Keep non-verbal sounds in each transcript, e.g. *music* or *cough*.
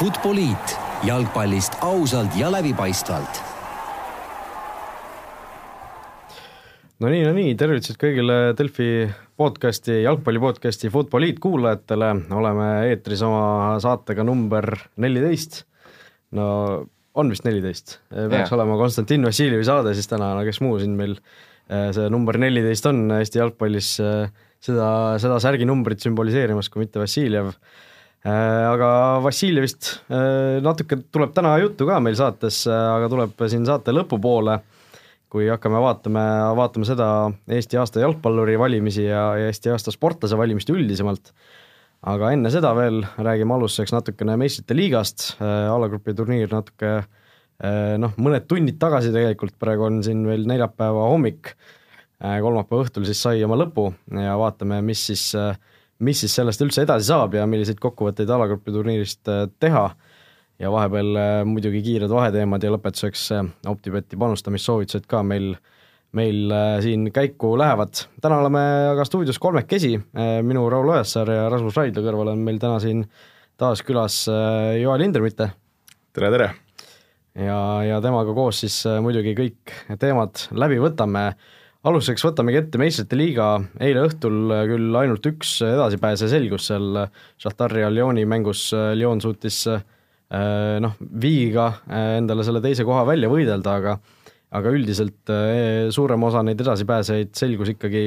Futboliit jalgpallist ausalt ja läbipaistvalt. no nii, no nii, tervitused kõigile Delfi podcasti, jalgpalli podcasti Futboliit kuulajatele, oleme eetris oma saatega number neliteist. no on vist neliteist, peaks ja. olema Konstantin Vassiljevi saade siis täna, no kes muu siin meil eh, see number neliteist on Eesti jalgpallis eh, seda, seda särginumbrit sümboliseerimas, kui mitte Vassiljev aga Vassiljevist äh, natuke tuleb täna juttu ka meil saates, äh, aga tuleb siin saate lõpupoole, kui hakkame vaatama, vaatame seda Eesti aasta jalgpalluri valimisi ja, ja Eesti aasta sportlase valimist üldisemalt. aga enne seda veel räägime alustuseks natukene meistrite liigast, alagrupi turniir natuke noh, mõned tunnid tagasi tegelikult, praegu on siin veel neljapäeva hommik, kolmapäeva õhtul siis sai oma lõpu ja vaatame, mis siis äh, mis siis sellest üldse edasi saab ja milliseid kokkuvõtteid alagrupi turniirist äh, teha ja vahepeal äh, muidugi kiired vaheteemad ja lõpetuseks äh, OpTibeti panustamissoovitused ka meil, meil siin käiku lähevad. täna oleme aga stuudios kolmekesi, minu Raul Ojasaar ja Rasmus Raidla kõrval on meil täna siin taas külas Joel Hindermitte. tere, tere! ja, ja temaga koos siis muidugi kõik teemad läbi võtame alustuseks võtamegi ette meistrite liiga, eile õhtul küll ainult üks edasipääse selgus seal Šahtari ja Lyoni mängus, Lyon suutis eh, noh, viigiga eh, endale selle teise koha välja võidelda, aga aga üldiselt eh, suurem osa neid edasipääsejaid selgus ikkagi,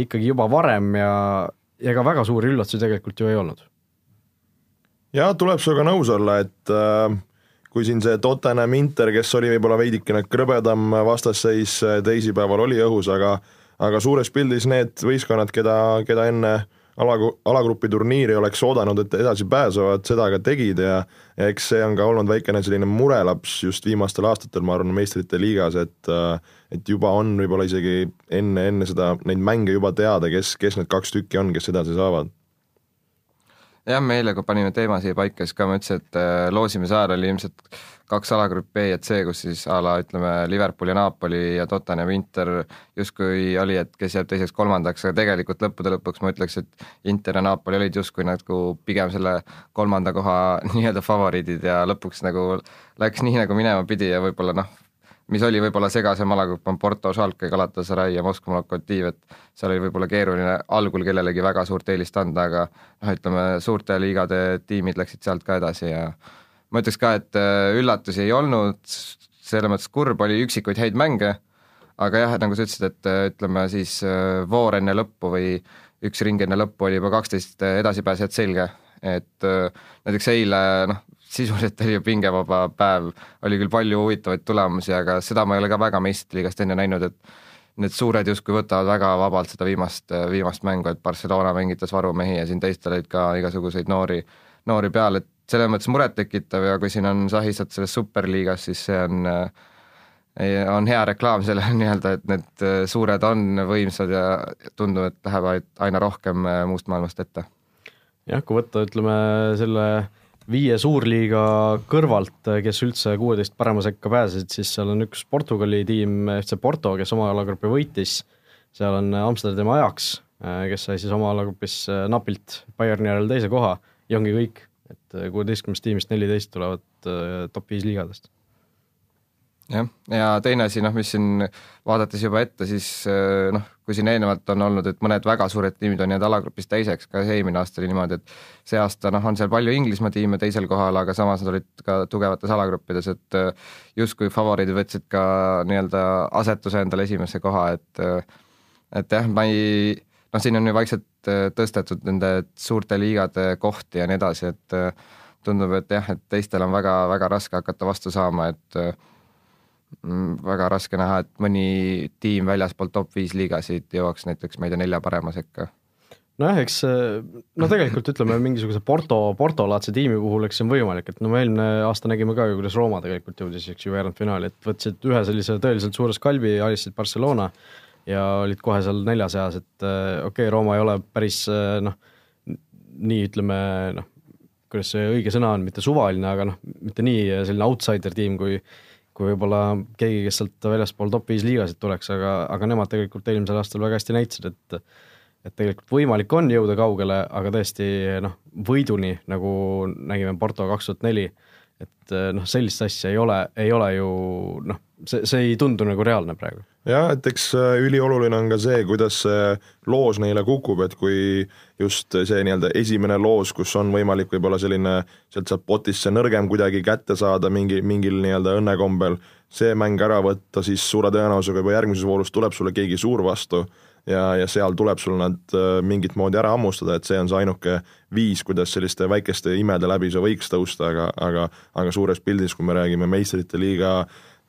ikkagi juba varem ja ega väga suuri üllatusi tegelikult ju ei olnud. jaa, tuleb sinuga nõus olla, et äh kui siin see Tottenham Inter, kes oli võib-olla veidikene krõbedam vastasseis teisipäeval oli õhus, aga aga suures pildis need võistkonnad, keda, keda enne ala, alagrupi turniiri oleks oodanud, et edasi pääsevad, seda ka tegid ja ja eks see on ka olnud väikene selline murelaps just viimastel aastatel, ma arvan, meistrite liigas, et et juba on võib-olla isegi enne, enne seda, neid mänge juba teada, kes, kes need kaks tükki on, kes edasi saavad jah, me eile, kui panime teema siia paika, siis ka ma ütlesin, et äh, loosimise ajal oli ilmselt kaks alagruppi B ja C, kus siis a la ütleme, Liverpool ja Napoli ja Tottenham Inter justkui oli, et kes jääb teiseks-kolmandaks, aga tegelikult lõppude lõpuks ma ütleks, et Inter ja Napoli olid justkui nagu pigem selle kolmanda koha *laughs* nii-öelda favoriidid ja lõpuks nagu läks nii, nagu minema pidi ja võib-olla noh, mis oli võib-olla segasem alagrupp, on Porto, Schalke, Galatasaray ja Moskva Lokomotiiv, et seal oli võib-olla keeruline algul kellelegi väga suurt eelist anda, aga noh, ütleme suurte liigade tiimid läksid sealt ka edasi ja ma ütleks ka, et äh, üllatusi ei olnud, selles mõttes kurb oli üksikuid häid mänge, aga jah, et nagu sa ütlesid, et äh, ütleme siis äh, voor enne lõppu või üks ring enne lõppu oli juba kaksteist edasipääsejat selge, et näiteks eile noh, sisuliselt oli ju pingevaba päev, oli küll palju huvitavaid tulemusi, aga seda ma ei ole ka väga meistriliigast enne näinud, et need suured justkui võtavad väga vabalt seda viimast, viimast mängu, et Barcelona mängitas varumehi ja siin teistel olid ka igasuguseid noori, noori peal, et selles mõttes murettekitav ja kui siin on sahised selles superliigas, siis see on on hea reklaam sellele *laughs* nii-öelda, et need suured on võimsad ja tundub, et lähevad aina rohkem muust maailmast ette. jah, kui võtta, ütleme selle viie suurliiga kõrvalt, kes üldse kuueteist parema sekka pääsesid, siis seal on üks Portugali tiim, FC Porto, kes oma alagrupi võitis, seal on Amsterdami Ajax, kes sai siis oma alagrupis napilt Bayerni järel teise koha. Ja ongi kõik, et kuueteistkümnest tiimist neliteist tulevad äh, top viis liigadest jah, ja teine asi, noh, mis siin vaadates juba ette, siis äh, noh, kui siin eelnevalt on olnud, et mõned väga suured tiimid on jäänud alagrupis teiseks, ka eelmine aasta oli niimoodi, et see aasta noh, on seal palju Inglismaa tiime teisel kohal, aga samas nad olid ka tugevates alagruppides, et äh, justkui favoriidid võtsid ka nii-öelda asetuse endale esimesse koha, et äh, et jah, ma ei, noh, siin on ju vaikselt tõstetud nende suurte liigade kohti ja nii edasi, et tundub, et jah, et teistel on väga-väga raske hakata vastu saama, et väga raske näha, et mõni tiim väljaspool top viis liigasid jõuaks näiteks, ma ei tea, nelja parema sekka. nojah, eks no tegelikult ütleme, mingisuguse Porto, Porto-laadse tiimi puhul, eks see on võimalik, et no me eelmine aasta nägime ka ju, kuidas Rooma tegelikult jõudis, eks ju, veerandfinaali, et võtsid ühe sellise tõeliselt suure skalbi, alistasid Barcelona ja olid kohe seal nelja seas, et okei okay,, Rooma ei ole päris noh, nii ütleme noh, kuidas see õige sõna on, mitte suvaline, aga noh, mitte nii selline outsider tiim, kui kui võib-olla keegi, kes sealt väljaspool top viis liigasid tuleks, aga, aga nemad tegelikult eelmisel aastal väga hästi näitasid, et et tegelikult võimalik on jõuda kaugele, aga tõesti noh, võiduni, nagu nägime Porto kaks tuhat neli, et noh, sellist asja ei ole, ei ole ju noh, see, see ei tundu nagu reaalne praegu. Jah, et eks äh, ülioluline on ka see, kuidas see loos neile kukub, et kui just see nii-öelda esimene loos, kus on võimalik võib-olla selline, sealt saab potist see nõrgem kuidagi kätte saada mingi, mingil nii-öelda õnnekombel, see mäng ära võtta, siis suure tõenäosusega juba järgmises voorus tuleb sulle keegi suur vastu ja, ja seal tuleb sul nad äh, mingit moodi ära hammustada, et see on see ainuke viis, kuidas selliste väikeste imede läbi sa võiks tõusta, aga, aga aga suures pildis, kui me räägime meistrite liiga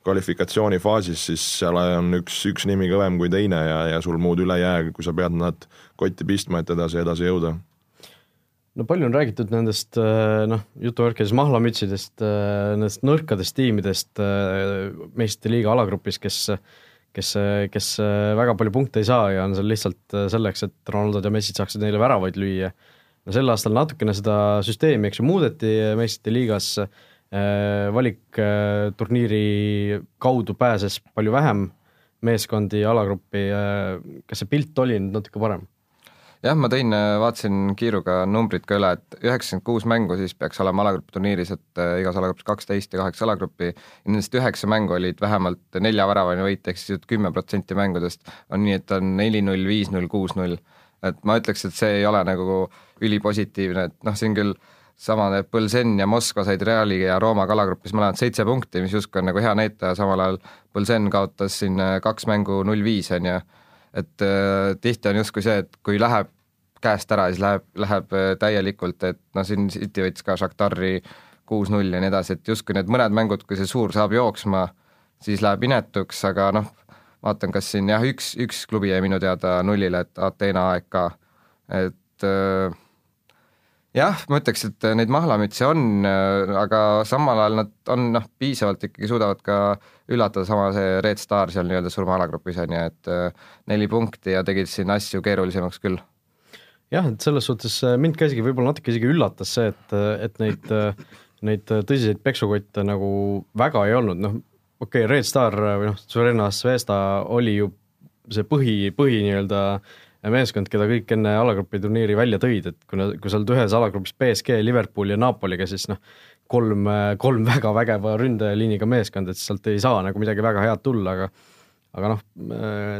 kvalifikatsioonifaasis, siis seal on üks, üks nimi kõvem kui teine ja, ja sul muud üle ei jää, kui sa pead nad kotti pistma, et edasi, edasi jõuda no palju on räägitud nendest äh, noh, jutuvärkides mahlamütsidest, äh, nendest nõrkadest tiimidest äh, meistrite liiga alagrupis, kes kes, kes väga palju punkte ei saa ja on seal lihtsalt selleks, et Ronaldod ja Messid saaksid neile väravaid lüüa. no sel aastal natukene seda süsteemi, eks ju, muudeti meistrite liigas valikturniiri äh, kaudu pääses palju vähem meeskondi alagruppi, äh, kas see pilt oli nüüd natuke parem? jah, ma tõin, vaatasin kiiruga numbrid ka üle, et üheksakümmend kuus mängu siis peaks olema alagrupi turniiris, et igas alagrupis kaksteist ja kaheksa alagruppi, nendest üheksa mängu olid vähemalt nelja väravani võit, ehk siis kümme protsenti mängudest on nii, et on neli-null, viis-null, kuus-null. et ma ütleks, et see ei ole nagu ülipositiivne, et noh, on küll sama need Põlsen ja Moskva said Reali ja Rooma kalagrupis mõlemad seitse punkti, mis justkui on nagu hea näitaja, samal ajal Põlsen kaotas siin äh, kaks mängu null viis, on ju. et äh, tihti on justkui see, et kui läheb käest ära, siis läheb, läheb äh, täielikult, et noh, siin City võttis ka Šahtari kuus-null ja nii edasi, et justkui need mõned mängud, kui see suur saab jooksma, siis läheb inetuks, aga noh, vaatan, kas siin jah, üks, üks klubi jäi minu teada nullile, et Ateena AEK, et äh, jah, ma ütleks, et neid mahlamütse on, aga samal ajal nad on noh, piisavalt ikkagi suudavad ka üllatada, sama see Red Star seal nii-öelda surmaalagrupis on ju, et äh, neli punkti ja tegid siin asju keerulisemaks küll. jah, et selles suhtes äh, mind ka isegi võib-olla natuke isegi üllatas see, et, et neid, neid tõsiseid peksukotte nagu väga ei olnud, noh okei okay,, Red Star või noh, Surenna Svesta oli ju see põhi, põhi nii-öelda äh, meeskond, keda kõik enne alagrupi turniiri välja tõid, et kuna, kui sa oled ühes alagrupis BSG, Liverpool ja Napoliga, siis noh, kolm, kolm väga vägeva ründeliiniga meeskond, et sealt ei saa nagu midagi väga head tulla, aga aga noh,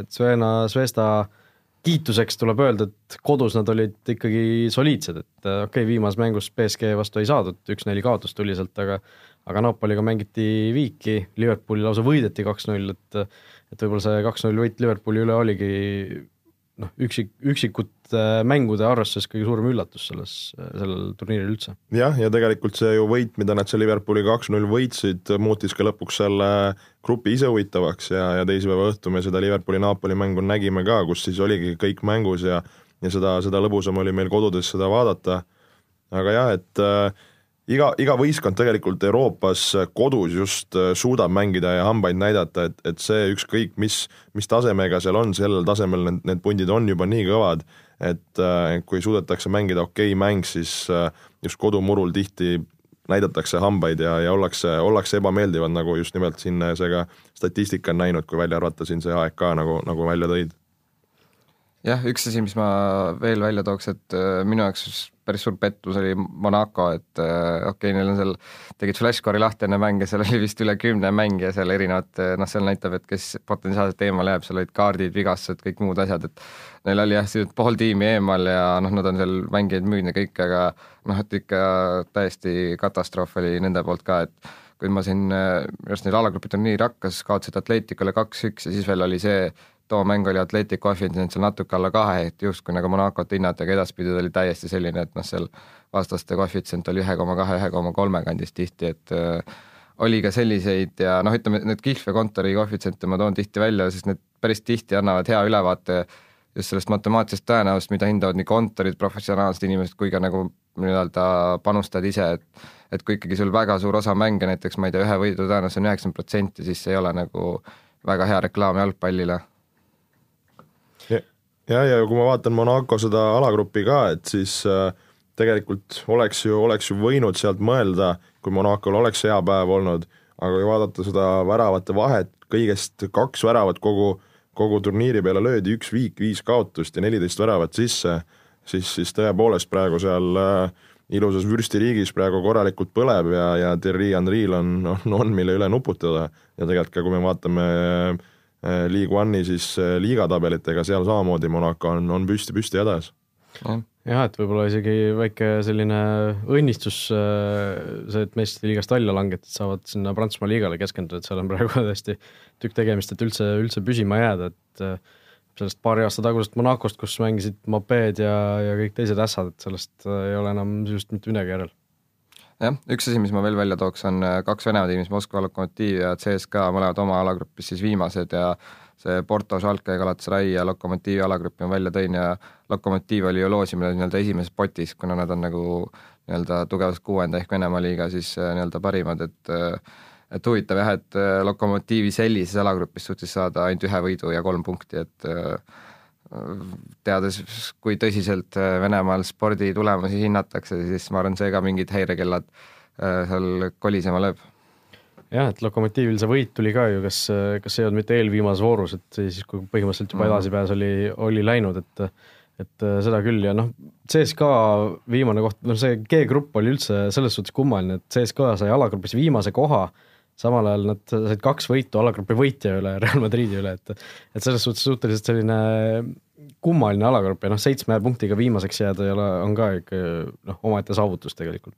Svena, Svesta kiituseks tuleb öelda, et kodus nad olid ikkagi soliidsed, et okei okay,, viimases mängus BSG vastu ei saadud, üks-neli kaotus tuli sealt, aga aga Napoliga mängiti viiki, Liverpooli lausa võideti kaks-null, et et võib-olla see kaks-null võit Liverpooli üle oligi noh, üksik, üksikute mängude arvestuses kõige suurem üllatus selles, sellel turniiril üldse. jah, ja tegelikult see ju võit, mida nad seal Liverpooli kaks-null võitsid, muutis ka lõpuks selle grupi ise huvitavaks ja, ja teisipäeva õhtul me seda Liverpooli-Napoli mängu nägime ka, kus siis oligi kõik mängus ja ja seda, seda lõbusam oli meil kodudes seda vaadata, aga jah, et äh, iga, iga võistkond tegelikult Euroopas kodus just äh, suudab mängida ja hambaid näidata, et, et see ükskõik mis, mis tasemega seal on, sellel tasemel need, need pundid on juba nii kõvad, et äh, kui suudetakse mängida okei okay mäng, siis äh, just kodumurul tihti näidatakse hambaid ja, ja ollakse, ollakse ebameeldivad, nagu just nimelt siin see ka statistika on näinud, kui välja arvata siin see AEK nagu, nagu välja tõid. Jah, üks asi, mis ma veel välja tooks, et minu jaoks päris suur pettus oli Monaco, et äh, okei okay,, neil on seal, tegid flashcore'i lahti enne mänge, seal oli vist üle kümne mängija seal erinevat, noh, seal näitab, et kes potentsiaalselt eemale jääb, seal olid kaardid, vigastused, kõik muud asjad, et neil oli jah, pool tiimi eemal ja noh, nad on seal mängijaid müünud ja kõik, aga noh, et ikka täiesti katastroof oli nende poolt ka, et kui ma siin, minu arust neil alagrupi turniir hakkas, kaotasid Atleticule kaks-üks ja siis veel oli see too mäng oli Atletic koefitsient seal natuke alla kahe, et justkui nagu Monacot hinnata, aga edaspidi ta oli täiesti selline, et noh, seal vastaste koefitsient oli ühe koma kahe, ühe koma kolme kandis tihti, et äh, oli ka selliseid ja noh, ütleme need Kihlve kontori koefitsiente ma toon tihti välja, sest need päris tihti annavad hea ülevaate just sellest matemaatilisest tõenäosust, mida hindavad nii kontorid, professionaalsed inimesed kui ka nagu nii-öelda panustajad ise, et et kui ikkagi sul väga suur osa mänge, näiteks ma ei tea, ühe võidu tõenäosus on üheksakümmend protsenti, siis see ei ole nagu väga hea reklaam jalgpallile ja, ja kui ma vaatan Monaco seda alagrupi ka, et siis äh, tegelikult oleks ju, oleks ju võinud sealt mõelda, kui Monacol oleks hea päev olnud, aga kui vaadata seda väravate vahet, kõigest kaks väravat kogu, kogu turniiri peale löödi üks viik, viis kaotust ja neliteist väravat sisse, siis, siis tõepoolest praegu seal äh, ilusas vürstiriigis praegu korralikult põleb ja, ja Thierry Henry'l on, on, on, mille üle nuputada. Ja tegelikult ka, kui me vaatame äh, League One'i siis äh, liigatabelitega, seal samamoodi Monaco on, on püsti-püsti hädas. jah, et võib-olla isegi väike selline õnnistus, äh, see, et meistrite liigast välja langeti, et saavad sinna Prantsusmaa liigale keskenduda, et seal on praegu *laughs* tõesti tükk tegemist, et üldse, üldse püsima jääda, et sellest paari aasta tagusest Monacost, kus mängisid mopeed ja, ja kõik teised ässad, et sellest ei ole enam sisuliselt mitte midagi järel. Jah, üks asi, mis ma veel välja tooks, on äh, kaks Venemaa tiimi, Moskva Lokomotiiv ja CSKA, mõlemad oma alagrupis siis viimased ja see Porto, Schalke, Galatasaray ja Lokomotiivi alagrupi ma välja tõin ja Lokomotiiv oli ju loosimine nii-öelda esimeses potis, kuna nad on nagu nii-öelda tugevas kuuenda ehk Venemaa liiga siis äh, nii-öelda parimad, et et huvitav jah, et äh, Lokomotiivi sellises alagrupis suutis saada ainult ühe võidu ja kolm punkti, et äh, teades, kui tõsiselt äh, Venemaal sporditulemusi hinnatakse, siis ma arvan, see ka mingid häirekellad seal kolisema lööb. jah, et Lokomotiivil see võit tuli ka ju, kas, kas ei olnud mitte eelviimases voorus, et siis, kui põhimõtteliselt juba mhm. edasipääs oli, oli läinud, et et seda küll ja noh, CSKA viimane koht, noh see G-grupp oli üldse selles suhtes kummaline, et CSKA sai alagrupis viimase koha samal ajal nad said kaks võitu alagrupi võitja üle, Real Madridi üle, et et selles suhtes suhteliselt selline kummaline alagrupp ja noh, seitsme punktiga viimaseks jääda ei ole, on ka ikka noh, omaette saavutus tegelikult.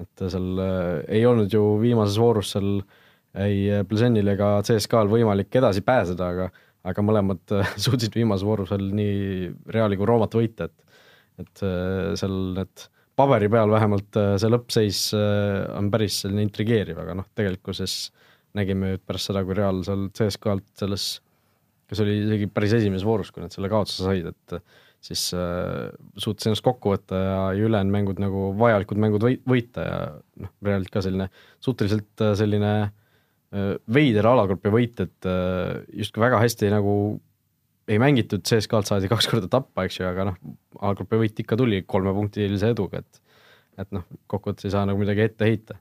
et seal äh, ei olnud ju viimases voorus seal ei Plesenil ega CSKA-l võimalik edasi pääseda, aga aga mõlemad äh, *laughs* suutsid viimases voorus veel nii Reali kui Roomat võita, et et äh, seal need paberi peal vähemalt äh, see lõppseis äh, on päris selline intrigeeriv, aga noh, tegelikkuses nägime nüüd pärast seda, kui Real seal CSKA-lt selles, kas oli isegi päris esimeses voorus, kui nad selle kaotuse said, et siis äh, suutis ennast kokku võtta ja, ja ülejäänud mängud nagu vajalikud mängud või, võita ja noh, Realilt ka selline suhteliselt äh, selline äh, veider alagrupi võit, et äh, justkui väga hästi nagu ei mängitud, CSKA-lt saadi kaks korda tappa, eks ju, aga noh, A-grupi võit ikka tuli kolmepunktilise eduga, et et noh, kokkuvõttes ei saa nagu midagi ette heita.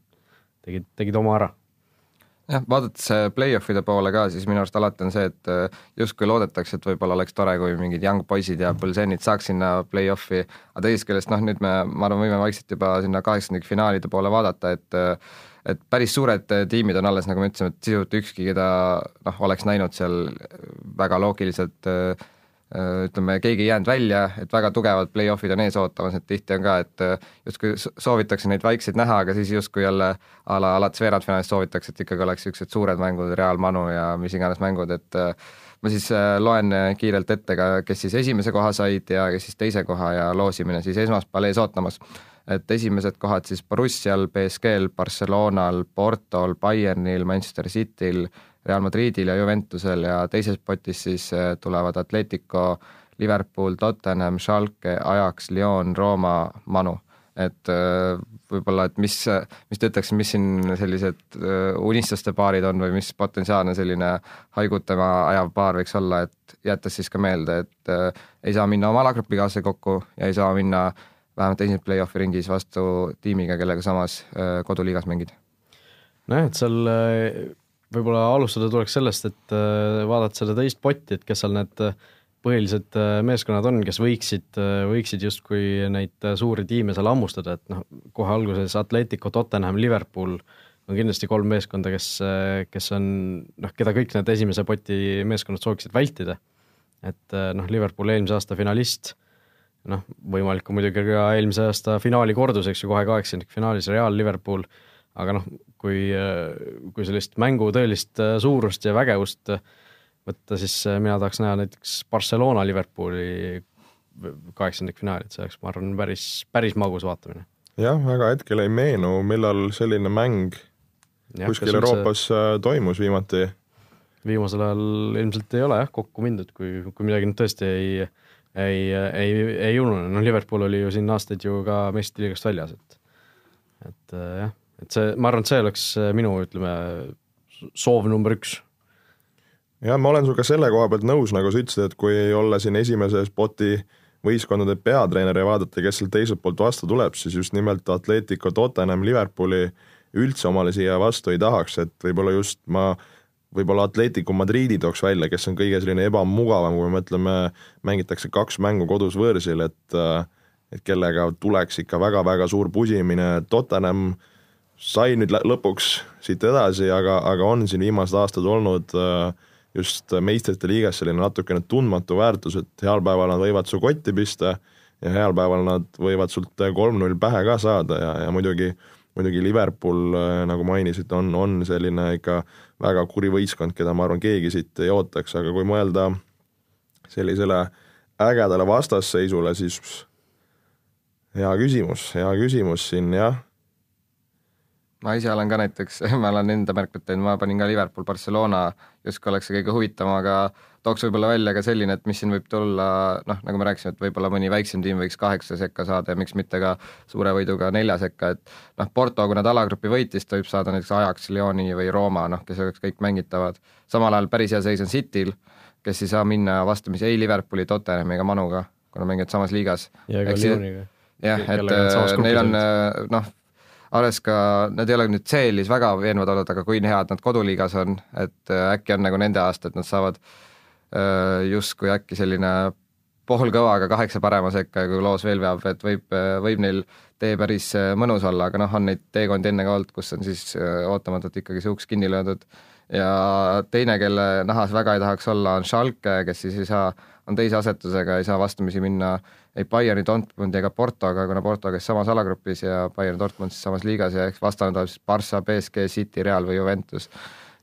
tegid, tegid oma ära jah, vaadates äh, play-off'ide poole ka, siis minu arust alati on see, et äh, justkui loodetakse, et võib-olla oleks tore, kui mingid young poisid ja Pulsenid saaks sinna play-off'i, aga teisest küljest noh, nüüd me, ma arvan, võime vaikselt juba sinna kaheksandikfinaalide poole vaadata, et äh, et päris suured äh, tiimid on alles, nagu me ütlesime, et sisuliselt ükski, keda noh, oleks näinud seal väga loogiliselt äh, äh, ütleme, keegi ei jäänud välja, et väga tugevad play-off'id on ees ootamas, et tihti on ka, et justkui soovitakse neid vaikseid näha, aga siis justkui jälle a la alates veerandfinaalist soovitakse, et ikkagi oleks niisugused suured mängud, Real Manu ja mis iganes mängud, et ma siis loen kiirelt ette ka, kes siis esimese koha said ja kes siis teise koha ja loosimine siis esmaspäeval ees ootamas et esimesed kohad siis Borussial, BSG-l, Barcelonal, Portol, Bayernil, Manchester Cityl, Real Madridil ja Juventusel ja teises potis siis äh, tulevad Atletico, Liverpool, Tottenham, Schalke, Ajax, Lyon, Rooma, Manu. et äh, võib-olla, et mis, mis te ütleks, mis siin sellised äh, unistuste paarid on või mis potentsiaalne selline haigutama ajav paar võiks olla, et jättes siis ka meelde, et ei saa minna oma alagrupikaaslase kokku ja ei saa minna äh, vähemalt esimeses play-off'i ringis vastu tiimiga, kellega samas äh, koduliigas mängid. nojah, et seal äh, võib-olla alustada tuleks sellest, et äh, vaadata seda teist potti, et kes seal need põhilised meeskonnad on, kes võiksid, võiksid justkui neid suuri tiime seal hammustada, et noh, kohe alguses Atletico, Tottenham, Liverpool on kindlasti kolm meeskonda, kes, kes on noh, keda kõik need esimese poti meeskonnad sooviksid vältida. et noh, Liverpool eelmise aasta finalist noh, võimalik on muidugi ka eelmise aasta finaali kordus, eks ju, kohe kaheksandikfinaalis Real, Liverpool, aga noh, kui, kui sellist mängu tõelist äh, suurust ja vägevust võtta, siis äh, mina tahaks näha näiteks Barcelona Liverpooli kaheksandikfinaali, et see oleks, ma arvan, päris, päris magus vaatamine. jah, väga hetkel ei meenu, millal selline mäng ja, kuskil Euroopas see... Äh, toimus viimati. viimasel ajal ilmselt ei ole jah kokku mindud, kui, kui midagi nüüd tõesti ei ei, ei, ei unune, noh Liverpool oli ju siin aastaid ju ka meistriliigast väljas, et et äh, jah, et see, ma arvan, et see oleks äh, minu, ütleme, soov number üks. jah, ma olen sinuga selle koha pealt nõus, nagu sa ütlesid, et kui olla siin esimese spoti võistkondade peatreener ja vaadata, kes sealt teiselt poolt vastu tuleb, siis just nimelt Atletico, Tottenham, Liverpooli üldse omale siia vastu ei tahaks, et võib-olla just ma võib-olla Atletico Madridi tooks välja, kes on kõige selline ebamugavam, kui me mõtleme, mängitakse kaks mängu kodus võõrsil, et et kellega tuleks ikka väga-väga suur pusimine, Tottenham sai nüüd lõpuks siit edasi, aga, aga on siin viimased aastad olnud just meistrite liigas selline natukene tundmatu väärtus, et heal päeval nad võivad su kotti pista ja heal päeval nad võivad sult kolm-null pähe ka saada ja, ja muidugi muidugi Liverpool, nagu mainisid, on, on selline ikka väga kuri võistkond, keda ma arvan, keegi siit ei ootaks, aga kui mõelda sellisele ägedale vastasseisule, siis hea küsimus, hea küsimus siin jah. Ma ise olen ka näiteks, *laughs* ma olen enda märkmed teinud, ma panin ka Liverpool, Barcelona, justkui oleks see kõige huvitavam, aga tooks võib-olla välja ka selline, et mis siin võib tulla, noh, nagu me rääkisime, et võib-olla mõni väiksem tiim võiks kaheksa sekka saada ja miks mitte ka suure võiduga nelja sekka, et noh, Porto, kui nad alagrupi võitis, ta võib saada näiteks Ajax, Lyoni või Rooma, noh, kes oleks kõik mängitavad. samal ajal päris hea seis on Cityl, kes ei saa minna vastamisi ei Liverpooli, Tottenhami ega Manuga, kuna mängivad samas liigas. ja ka Lyoniga. jah, et äh, neil on äh, noh, alles ka, nad ei ole nüüd CL-is väga veenvad olnud, aga kui head nad koduliigas on, et äh, äkki on nagu nende aasta, et nad saavad Äh, justkui äkki selline poolkõva, aga kaheksa parema sekka ja kui loos veel veab, et võib, võib neil tee päris äh, mõnus olla, aga noh, on neid teekondi enne ka olnud, kus on siis äh, ootamatult ikkagi see uks kinni löödud. ja teine, kelle nahas väga ei tahaks olla, on Schalke, kes siis ei saa, on teise asetusega, ei saa vastamisi minna ei Bayerni, Dortmundi ega Portoga, kuna Porto käis samas alagrupis ja Bayern, Dortmund siis samas liigas ja eks vastane tuleb siis Barca, BSG, City, Real või Juventus.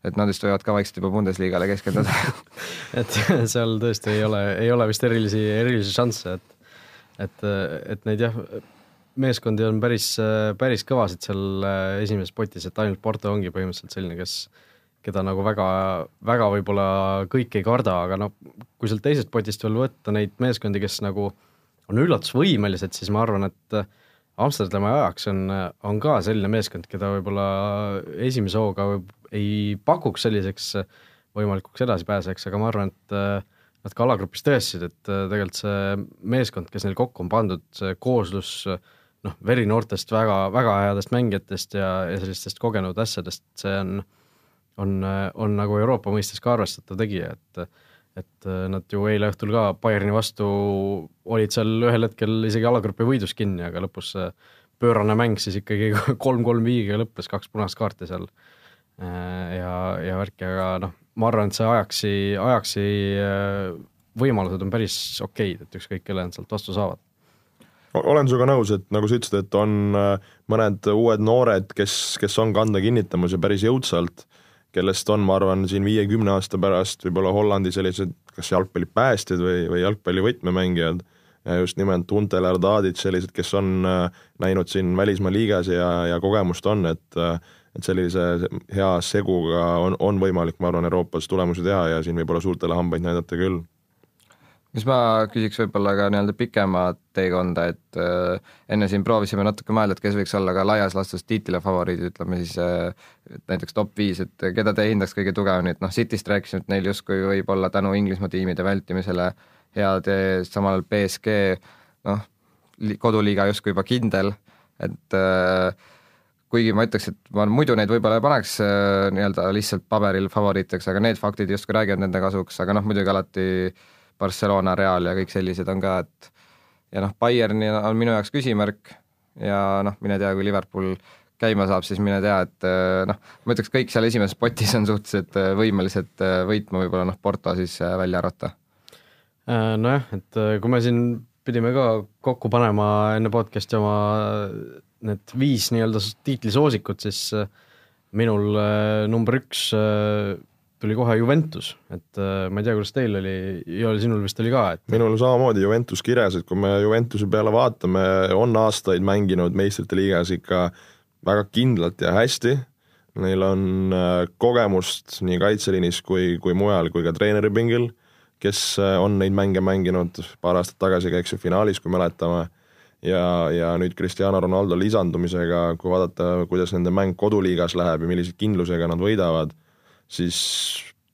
Et nad vist võivad ka vaikselt juba Bundesliga-le keskenduda. *laughs* Et seal tõesti ei ole, ei ole vist erilisi, erilisi šansse, et et, et neid jah, meeskondi on päris, päris kõvasid seal esimeses potis, et ainult Porto ongi põhimõtteliselt selline, kes keda nagu väga, väga võib-olla kõik ei karda, aga noh, kui sealt teisest potist veel võtta neid meeskondi, kes nagu on üllatusvõimelised, siis ma arvan, et Amsterdami ajaks on, on ka selline meeskond, keda võib-olla esimese hooga võib ei pakuks selliseks võimalikuks edasipääsejaks, aga ma arvan, et äh, nad ka alagrupis tõestasid, et äh, tegelikult see meeskond, kes neil kokku on pandud, see kooslus noh, verinoortest väga, väga headest mängijatest ja, ja sellistest kogenud asjadest, see on, on, on nagu Euroopa mõistes ka arvestatav tegija, et et nad ju eile õhtul ka Bayerni vastu olid seal ühel hetkel isegi alagrupi võidus kinni, aga lõpus see pöörane mäng siis ikkagi *laughs* kolm-kolm viigiga lõppes, kaks punast kaarti seal Äh, ja, ja värki, aga noh, ma arvan, et see ajaksi, ajaksi äh, võimalused on päris okeid, et ükskõik, kelle nad sealt vastu saavad. olen sinuga nõus, et nagu sa ütlesid, et on äh, mõned uued noored, kes, kes on kanda kinnitamas ja päris jõudsalt, kellest on, ma arvan, siin viie-kümne aasta pärast võib-olla Hollandi sellised kas jalgpallipäästjad või, või jalgpalli võtmemängijad, just nimelt Untel Erdadid, sellised, kes on näinud siin välismaa liigas ja, ja kogemust on, et et sellise hea seguga on, on võimalik, ma arvan, Euroopas tulemusi teha ja siin võib-olla suurtele hambaid näidata küll. Mis ma küsiks võib-olla ka nii-öelda pikemat teekonda, et äh, enne siin proovisime natuke mõelda, et kes võiks olla ka laias laastus tiitlile favoriidid, ütleme siis äh, näiteks top viis, et keda te hindaks kõige tugevamini, et noh, Cityst rääkisime, et neil justkui võib olla tänu Inglismaa tiimide vältimisele hea tee, samal ajal BSG noh, koduliiga justkui juba kindel, et äh, kuigi ma ütleks, et ma muidu neid võib-olla ei paneks äh, nii-öelda lihtsalt paberil favoriitideks, aga need faktid justkui räägivad nende kasuks, aga noh, muidugi alati Barcelona, Real ja kõik sellised on ka, et ja noh, Bayern on minu jaoks küsimärk ja noh, mine tea, kui Liverpool käima saab, siis mine tea, et äh, noh, ma ütleks, kõik seal esimeses potis on suhteliselt äh, võimelised võitma, võib-olla noh, Porto siis välja arvata. Nojah, et kui me siin pidime ka kokku panema enne podcast'i oma need viis nii-öelda tiitlisoosikut, siis äh, minul äh, number üks äh, tuli kohe Juventus, et ma ei tea, kuidas teil oli, Joel, sinul vist oli ka, et minul samamoodi Juventus kirjas, et kui me Juventuse peale vaatame, on aastaid mänginud meistrite liigas ikka väga kindlalt ja hästi, neil on kogemust nii kaitseliinis kui, kui mujal, kui ka treeneripingil, kes on neid mänge mänginud paar aastat tagasi, käiks ju finaalis, kui mäletame. Ja, ja nüüd Cristiano Ronaldo lisandumisega, kui vaadata, kuidas nende mäng koduliigas läheb ja millise kindlusega nad võidavad, siis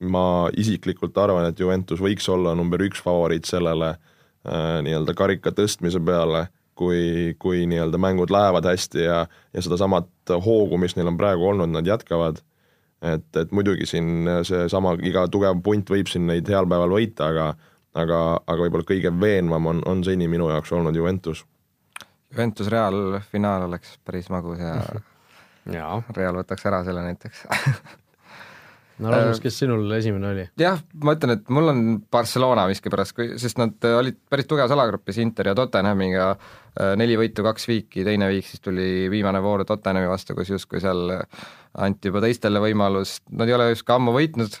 ma isiklikult arvan, et Juventus võiks olla number üks favoriit sellele äh, nii-öelda karika tõstmise peale, kui, kui nii-öelda mängud lähevad hästi ja, ja sedasamat hoogu, mis neil on praegu olnud, nad jätkavad. et, et muidugi siin seesama iga tugev punt võib siin neid heal päeval võita, aga aga, aga võib-olla kõige veenvam on, on seni minu jaoks olnud Juventus. Juventus Real finaal oleks päris magus ja *laughs* jaa. Real võtaks ära selle näiteks *laughs* no Rasmus, kes sinul esimene oli? jah, ma ütlen, et mul on Barcelona miskipärast, kui, sest nad olid päris tugevas alagrupis Inter ja Tottenhamiga, äh, neli võitu, kaks viiki, teine viik siis tuli viimane voor Tottenhami vastu, kus justkui seal anti juba teistele võimalus, nad ei ole justkui ammu võitnud,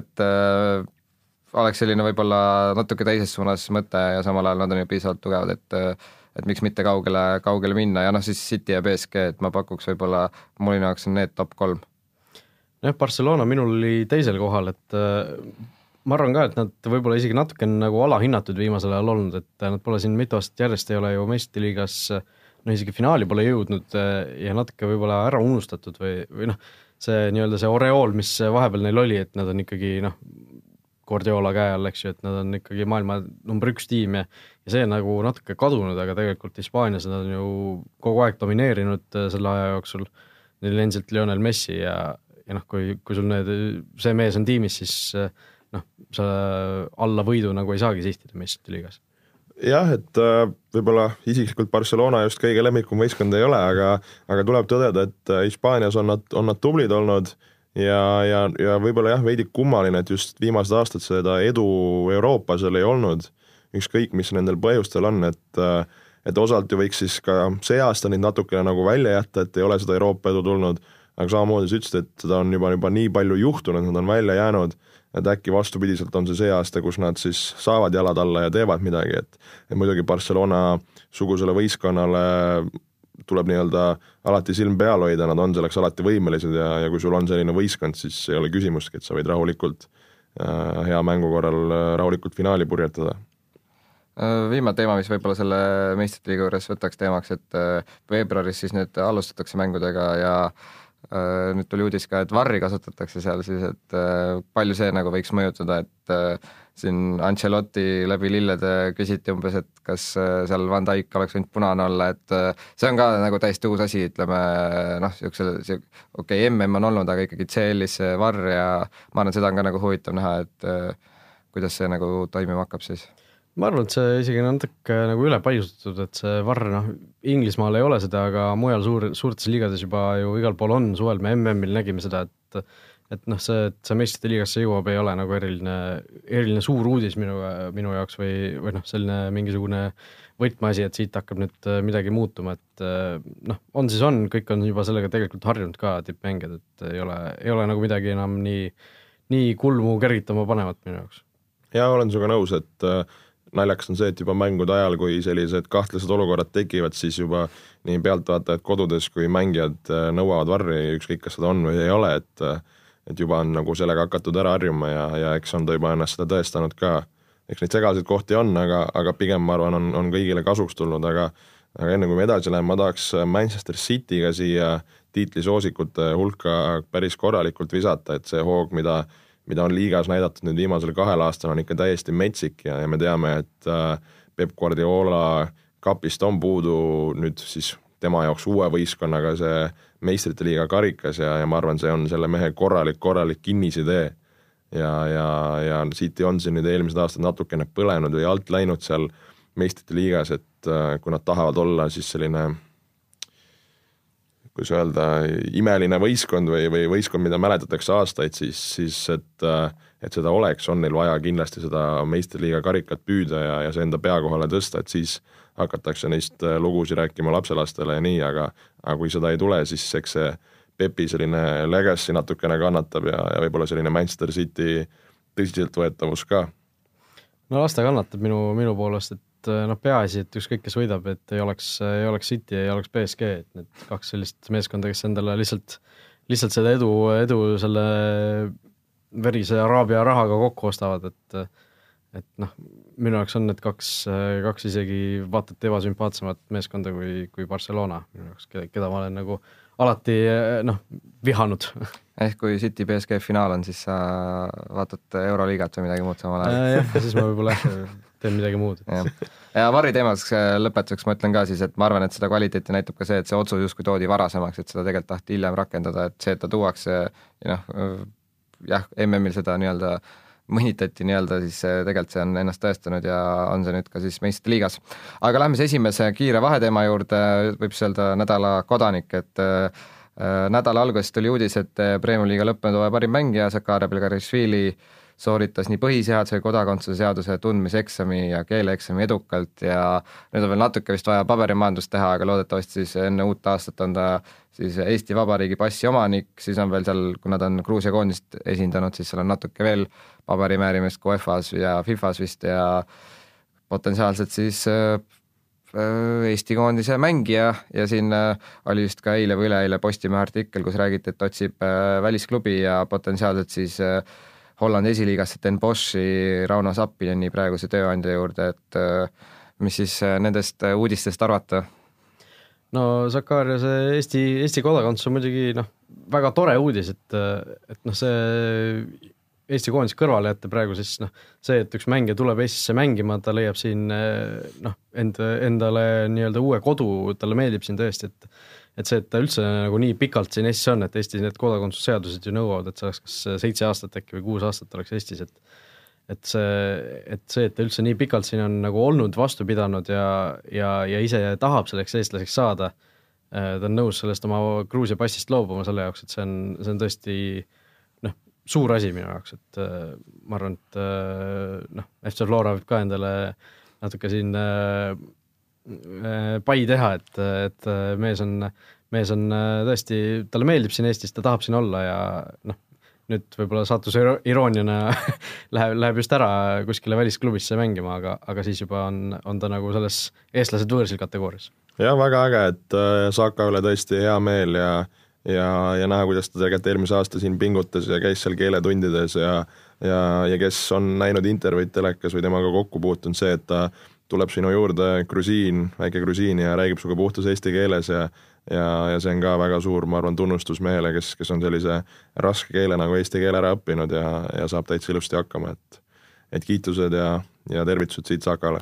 et äh, oleks selline võib-olla natuke teises suunas mõte ja samal ajal nad on ju piisavalt tugevad, et et miks mitte kaugele, kaugele minna. Ja noh, siis City ja BSG, et ma pakuks võib-olla, mul jaoks on need top kolm jah, Barcelona minul oli teisel kohal, et äh, ma arvan ka, et nad võib-olla isegi natuke nagu alahinnatud viimasel ajal olnud, et nad pole siin mitu aastat järjest ei ole ju meistrite liigas no isegi finaali pole jõudnud äh, ja natuke võib-olla ära unustatud või, või noh, see nii-öelda see oreool, mis vahepeal neil oli, et nad on ikkagi noh, Guardiola käe all, eks ju, et nad on ikkagi maailma number üks tiim ja ja see nagu natuke kadunud, aga tegelikult Hispaanias nad on ju kogu aeg domineerinud äh, selle aja jooksul, neil endiselt Lionel Messi ja, ja noh, kui, kui sul need, see mees on tiimis, siis noh, sa alla võidu nagu ei saagi sihtida meistrite liigas. jah, et äh, võib-olla isiklikult Barcelona just kõige lemmikum võistkond ei ole, aga aga tuleb tõdeda, et äh, Hispaanias on nad, on nad tublid olnud ja, ja, ja võib-olla jah, veidi kummaline, et just viimased aastad seda edu Euroopas veel ei olnud, ükskõik, mis nendel põhjustel on, et et osalt ju võiks siis ka see aasta neid natukene nagu välja jätta, et ei ole seda Euroopa edu tulnud aga samamoodi sa ütlesid, et seda on juba, juba nii palju juhtunud, nad on välja jäänud, et äkki vastupidiselt on see see aasta, kus nad siis saavad jalad alla ja teevad midagi, et et muidugi Barcelona sugusele võistkonnale tuleb nii-öelda alati silm peal hoida, nad on selleks alati võimelised ja, ja kui sul on selline võistkond, siis ei ole küsimustki, et sa võid rahulikult äh, hea mängu korral äh, rahulikult finaali purjetada. Äh, viimane teema, mis võib-olla selle meistrite liiga juures võtaks teemaks, et veebruaris siis nüüd alustatakse mängudega ja Äh, nüüd tuli uudis ka, et varri kasutatakse seal siis, et äh, palju see nagu võiks mõjutada, et äh, siin Ancelotti läbi lillede küsiti umbes, et kas seal Van Dijk oleks võinud punane olla, et see on ka nagu täiesti uus asi, ütleme noh, niisugusel, okei okay,, MM on olnud, aga ikkagi CL-is see varr ja ma arvan, seda on ka nagu huvitav näha, et kuidas see nagu toimima hakkab siis ma arvan, et see isegi natuke nagu ülepaisutatud, et see varr, noh, Inglismaal ei ole seda, aga mujal suur, suurtes liigades juba ju igal pool on, suvel me MM-il nägime seda, et et noh, see, et see meistrite liigasse jõuab, ei ole nagu eriline, eriline suur uudis minu, minu jaoks või, või noh, selline mingisugune võtmeasi, et siit hakkab nüüd midagi muutuma, et noh, on siis on, kõik on juba sellega tegelikult harjunud ka, tippmängijad, et ei ole, ei ole nagu midagi enam nii, nii kulmu kergitama panevat minu jaoks. jaa, olen sinuga nõus, et äh, naljakas on see, et juba mängude ajal, kui sellised kahtlased olukorrad tekivad, siis juba nii pealtvaatajad kodudes kui mängijad äh, nõuavad varri, ükskõik, kas seda on või ei ole, et äh, et juba on nagu sellega hakatud ära harjuma ja, ja eks on ta juba ennast seda tõestanud ka. eks neid segaseid kohti on, aga, aga pigem ma arvan, on, on kõigile kasuks tulnud, aga aga enne kui me edasi läheme, ma tahaks Manchester City'ga siia tiitlisoosikute hulka päris korralikult visata, et see hoog, mida mida on liigas näidatud nüüd viimasel kahel aastal, on ikka täiesti metsik ja, ja me teame, et äh, Peep Guardiola kapist on puudu nüüd siis tema jaoks uue võistkonnaga see meistrite liiga karikas ja, ja ma arvan, see on selle mehe korralik, korralik kinnisidee. ja, ja, ja City on siin nüüd eelmised aastad natukene põlenud või alt läinud seal meistrite liigas, et äh, kui nad tahavad olla siis selline kuidas öelda, imeline võistkond või, või võistkond, mida mäletatakse aastaid, siis, siis et, et seda oleks, on neil vaja kindlasti seda meistriliiga karikat püüda ja, ja see enda pea kohale tõsta, et siis hakatakse neist lugusid rääkima lapselastele ja nii, aga aga kui seda ei tule, siis eks see Pepi selline legacy natukene kannatab ja, ja võib-olla selline Manchester City tõsiseltvõetavus ka. no las ta kannatab minu, minu poolest, et et eh, noh, peaasi, et ükskõik, kes võidab, et ei oleks, ei oleks City, ei oleks BSG, et need kaks sellist meeskonda, kes endale lihtsalt, lihtsalt seda edu, edu selle verise Araabia rahaga kokku ostavad, et et noh, minu jaoks on need kaks, kaks isegi vaata et ebasümpaatsemat meeskonda kui, kui Barcelona minu jaoks, keda ma olen nagu alati noh, vihanud ehk kui City BSG finaal on, siis sa vaatad Euroliigat või midagi muud samal ajal äh,? jah, siis ma võib-olla *laughs* teen midagi muud. ja Varri teemas lõpetuseks ma ütlen ka siis, et ma arvan, et seda kvaliteeti näitab ka see, et see otsus justkui toodi varasemaks, et seda tegelikult taheti hiljem rakendada, et see, et ta tuuakse noh, jah, MM-il seda nii-öelda mõnitati nii-öelda, siis tegelikult see on ennast tõestanud ja on see nüüd ka siis meistriliigas. aga lähme siis esimese kiire vaheteema juurde, võib siis öelda nädala kodanik, et äh, nädala alguses tuli uudis, et Premiumi liiga lõppenud hooaja parim mängija Sakare Belgarišvili äh, sooritas nii põhiseaduse, kodakondsuse seaduse tundmiseksami ja keeleeksami edukalt ja nüüd on veel natuke vist vaja paberimajandust teha, aga loodetavasti siis enne uut aastat on ta siis Eesti Vabariigi passi omanik, siis on veel seal, kuna ta on Gruusia koondist esindanud, siis seal on natuke veel paberimäärimist UEFA-s ja FIFA-s vist ja potentsiaalselt siis äh, Eesti koondise mängija ja siin äh, oli vist ka eile või üleeile Postimehe artikkel, kus räägiti, et otsib äh, välisklubi ja potentsiaalselt siis äh, Hollandi esiliigasse Den Boschi Rauno Sappineni praeguse tööandja juurde, et äh, mis siis äh, nendest äh, uudistest arvata? no Sakariase Eesti, Eesti kodakondsus on muidugi noh, väga tore uudis, et, et noh, see Eesti koondis kõrvale jätta praegu, siis noh, see, et üks mängija tuleb Eestisse mängima, ta leiab siin noh, enda, endale nii-öelda uue kodu, talle meeldib siin tõesti, et et see, et ta üldse nagu nii pikalt siin Eestis on, et Eestis need kodakondsusseadused ju nõuavad, et see oleks kas seitse aastat äkki või kuus aastat oleks Eestis, et et see, et see, et ta üldse nii pikalt siin on nagu olnud, vastu pidanud ja, ja, ja ise tahab selleks eestlaseks saada, äh, ta on nõus sellest oma Gruusia passist loobuma selle jaoks, et see on, see on tõesti noh, suur asi minu jaoks, et äh, ma arvan, et äh, noh, FC Flora võib ka endale natuke siin pai teha, et, et äh, mees on, mees on äh, tõesti, talle meeldib siin Eestis, ta tahab siin olla ja noh, nüüd võib-olla saatuse irooniana *laughs* läheb, läheb just ära kuskile välisklubisse mängima, aga, aga siis juba on, on ta nagu selles eestlased võõrsil kategoorias. jah, väga äge, et Saka üle tõesti hea meel ja ja, ja näha, kuidas ta tegelikult eelmise aasta siin pingutas ja käis seal keeletundides ja ja, ja kes on näinud intervjuud telekas või temaga kokku puutunud, see, et ta tuleb sinu juurde grusiin, väike grusiin ja räägib sinuga puhtas eesti keeles ja ja, ja see on ka väga suur, ma arvan, tunnustus mehele, kes, kes on sellise raske keele nagu eesti keele ära õppinud ja, ja saab täitsa ilusti hakkama, et et kiitused ja, ja tervitused siit Sakale.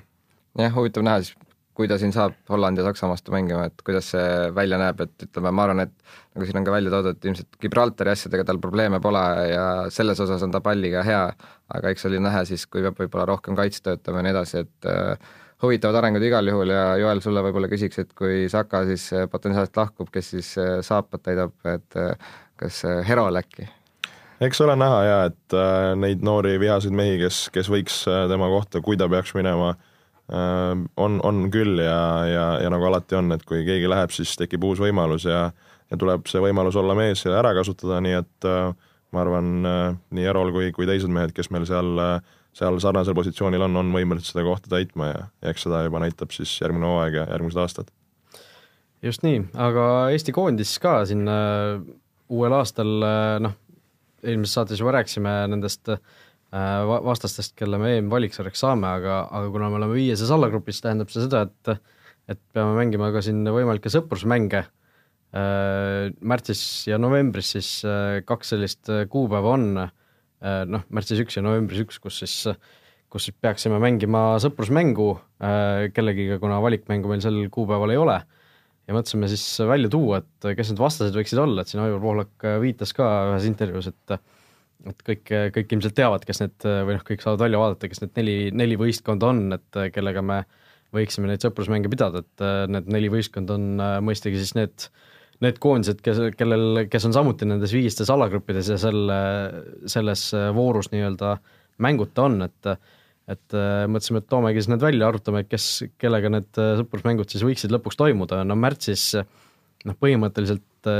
jah, huvitav näha siis, kui ta siin saab Hollandi ja Saksa vastu mängima, et kuidas see välja näeb, et ütleme, ma arvan, et nagu siin on ka välja toodud, ilmselt Gibraltari asjadega tal probleeme pole ja selles osas on ta palliga hea, aga eks oli näha siis, kui peab võib-olla rohkem kaitse töötama ja nii edasi, et äh, huvitavad arengud igal juhul ja Joel, sulle võib-olla küsiks, et kui Saka siis äh, potentsiaalselt lahkub, kes siis äh, saapad täidab, et äh, kas Herol äkki? eks ole näha ja et neid noori vihaseid mehi, kes, kes võiks tema kohta, kui ta peaks minema äh,, on, on küll ja, ja, ja nagu alati on, et kui keegi läheb, siis tekib uus võimalus ja ja tuleb see võimalus olla mees ja ära kasutada, nii et ma arvan nii Erol kui, kui teised mehed, kes meil seal seal sarnasel positsioonil on, on võimelised seda kohta täitma ja, ja eks seda juba näitab siis järgmine hooaeg ja järgmised aastad. just nii, aga Eesti koondis ka siin uuel aastal noh, eelmises saates juba rääkisime nendest äh, vastastest, kelle me EM-valiksarjaks saame, aga, aga kuna me oleme viieses allagrupis, tähendab see seda, et et peame mängima ka siin võimalikke sõprusmänge äh,. märtsis ja novembris siis äh, kaks sellist äh, kuupäeva on äh, Äh, noh, märtsis üks ja novembris üks, kus siis, kus siis peaksime mängima sõprusmängu äh, kellegiga, kuna valikmängu meil sel kuupäeval ei ole. ja mõtlesime siis välja tuua, et kes need vastased võiksid olla, et siin Aivar Pohlak viitas ka ühes intervjuus, et et kõik, kõik ilmselt teavad, kes need või noh, kõik saavad välja vaadata, kes need neli, neli võistkonda on, et kellega me võiksime neid sõprusmänge pidada, et need neli võistkonda on mõistagi siis need need koondised, kes, kellel, kes on samuti nendes viigistes alagruppides ja selle, selles voorus nii-öelda mänguta on, et et mõtlesime, et toomegi siis need välja, arutame, kes, kellega need sõprusmängud siis võiksid lõpuks toimuda, no märtsis noh, põhimõtteliselt